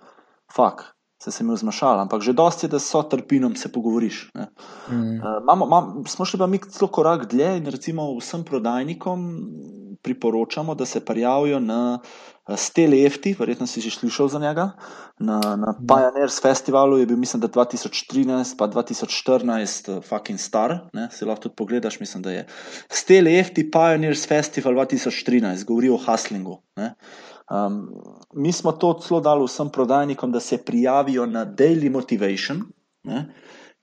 fuk. Se se mi vzmašala, ampak že dosti, da so trpinom se pogovoriš. Mm. Uh, mamo, mam, smo šli pa mi celo korak dlje in recimo vsem prodajnikom priporočamo, da se prijavijo na uh, Stelefti, verjetno si že slišal za njega. Na, na Pioneers festivalu je bil, mislim, da 2013, pa 2014, uh, fucking star, ne? se lahko tudi pogledaš, mislim, da je. Stelefti Pioneers Festival 2013, govori o hustlingu. Um, mi smo to celo dali vsem prodajnikom, da se prijavijo na Daily Motivation. Ne?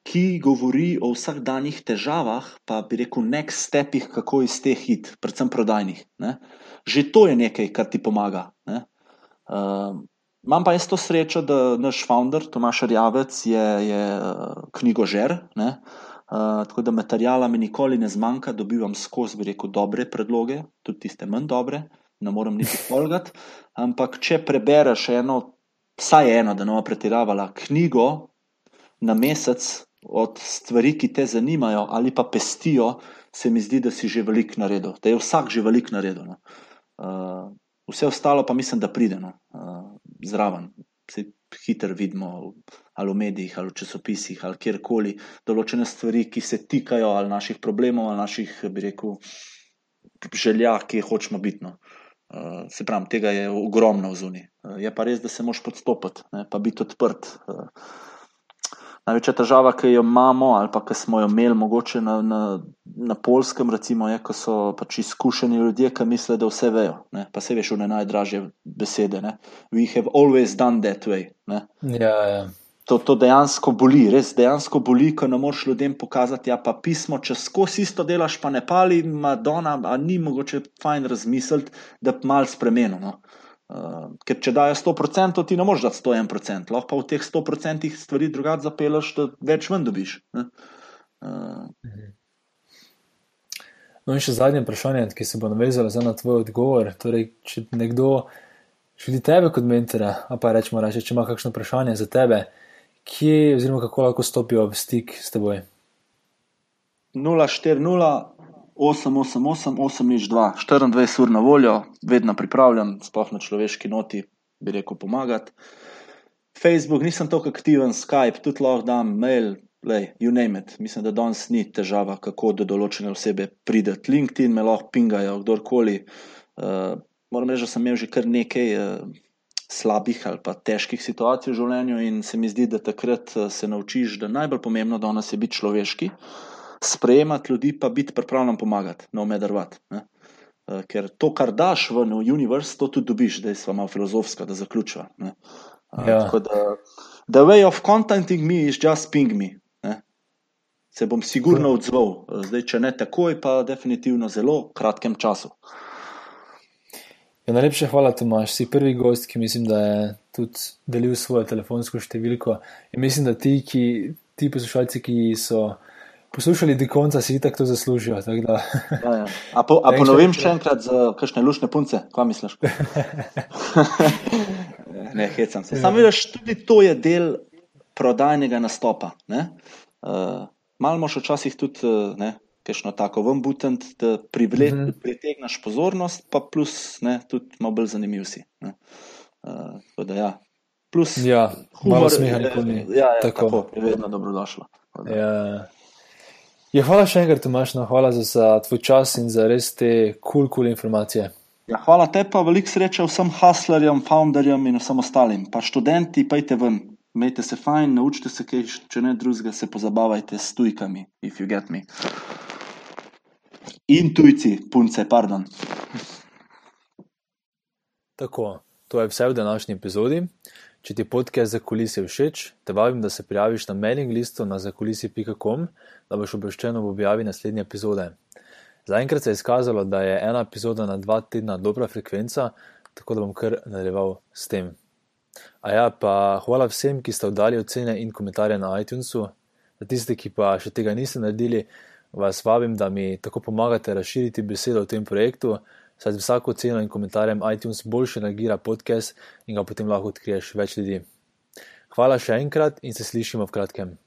ki govori o vsakdanjih težavah, pa bi rekel, next stepih, kako iz teh hit, predvsem prodajnih. Ne? Že to je nekaj, kar ti pomaga. Uh, Imam pa jaz to srečo, da naš founder, Tomaš Rjavec, je, je uh, knjigožer. Uh, tako da materijala mi nikoli ne zmanjka, dobivam skozi, bi rekel, dobre predloge, tudi tiste manj dobre, ne morem niti polgati. Ampak, če prebereš eno, vsaj eno, da ne bo pretiravala, knjigo na mesec, od stvari, ki te zanimajo ali pa pestijo, se mi zdi, da si že velik naredil, da je vsak že velik naredil. No. Uh, vse ostalo pa mislim, da pride no. uh, zraven. Se hitro vidimo ali v medijih, ali v časopisih, ali kjerkoli, določene stvari, ki se tikajo ali naših problemov, ali naših, bi rekel, želja, ki jih hočemo biti. No. Uh, se pravi, tega je ogromno v zuni. Uh, je pa res, da se moš podstopiti, pa biti odprt. Največja težava, ki jo imamo, ali pa ki smo jo imeli, mogoče na, na, na polskem, recimo, je, ko so pač izkušeni ljudje, ki mislijo, da vse vejo. Ne? Pa se veš v najdražje besede. Ne? We have always done that way. Ja, ja. To, to dejansko boli, res dejansko boli, ko ne moreš ljudem pokazati, ja, pa pismo, če skozi isto delaš, pa ne pali, Madonna, a ni mogoče fajn razmisliti, da bi mal spremenil. No? Uh, ker če dajo 100%, ti ne moreš dati 101%, lahko pa v teh 100% stvari drugače zapeleš, da več ven dobiš. Uh. No, in še zadnje vprašanje, ki se bo navezalo na tvoj odgovor. Torej, če nekdo želi tebe kot mentora, pa rečemo, reči, če ima kakšno vprašanje za tebe, kje oziroma kako lahko stopijo v stik s teboj? 040 888, 802, 24 ur na voljo, vedno pripravljen, sploh na človeški noti, bi rekel, pomagati. Facebook, nisem tako aktiven, Skype, tudi lahko dam mail, lej, you name it. Mislim, da danes ni težava, kako do določene osebe prideti. LinkedIn me lahko pingajo, kdorkoli. Uh, moram reči, da sem imel že kar nekaj uh, slabih ali pa težkih situacij v življenju in se mi zdi, da takrat uh, se naučiš, da najbolj pomembno danes je biti človeški. Uh, sprejemati ljudi, pa biti pripravljen pomagati, no, medrvat. Uh, ker to, kar daš v univerz, to tudi dobiš, da je sva malo filozofska, da zaključiva. Uh, ja. Tako da, the way of contacting me is just ping me. Ne? Se bom sigurno odzval, zdaj, če ne takoj, pa definitivno zelo kratkem času. Ja, najlepša hvala, Tomaš. Si prvi gost, ki mislim, da je tudi delil svojo telefonsko številko. In mislim, da ti, ki, ti poslušalci, ki so poslušali do konca, si tako to zaslužijo. Tak da... ja, ja. A, po, a ponovim še enkrat za kakšne lušne punce, kaj misliš? ne, hecam se. Sam vidiš, tudi to je del prodajnega nastopa. Uh, malo moš včasih tudi, ne, kajšno tako vam butent, da privle, mm -hmm. pritegneš pozornost, pa plus, ne, tudi malo bolj zanimiv si. Uh, da, ja. Plus, ja, malo smeha nikoli ni. Ja, ja, tako. tako je vedno dobrodošlo. Ja. Ja, hvala še enkrat, Tomaš, no, hvala za, za tvoj čas in za res te kul, cool, kul cool informacije. Ja, hvala te pa, veliko sreče vsem hustlerjem, founderjem in vsem ostalim. Pa študenti, pejte ven, imejte se fajn, naučite se kaj, če ne drugega, se pozabavajte s tujkami, if you get me. In tujci, punce, pardon. Tako, to je vse v današnji epizodi. Če ti podcast za kulise všeč, te vabim, da se prijaviš na mailing listu na zakulisi.com, da boš obveščen ob objavi naslednje epizode. Zaenkrat se je izkazalo, da je ena epizoda na dva tedna dobra frekvenca, tako da bom kar nadaljeval s tem. A ja, pa hvala vsem, ki ste oddali ocene in komentarje na iTunesu. Za tiste, ki pa še tega niste naredili, vas vabim, da mi tako pomagate razširiti besedo o tem projektu, saj z vsako ceno in komentarjem iTunes boljše nagira podcast in ga potem lahko odkriješ več ljudi. Hvala še enkrat in se slišimo v kratkem.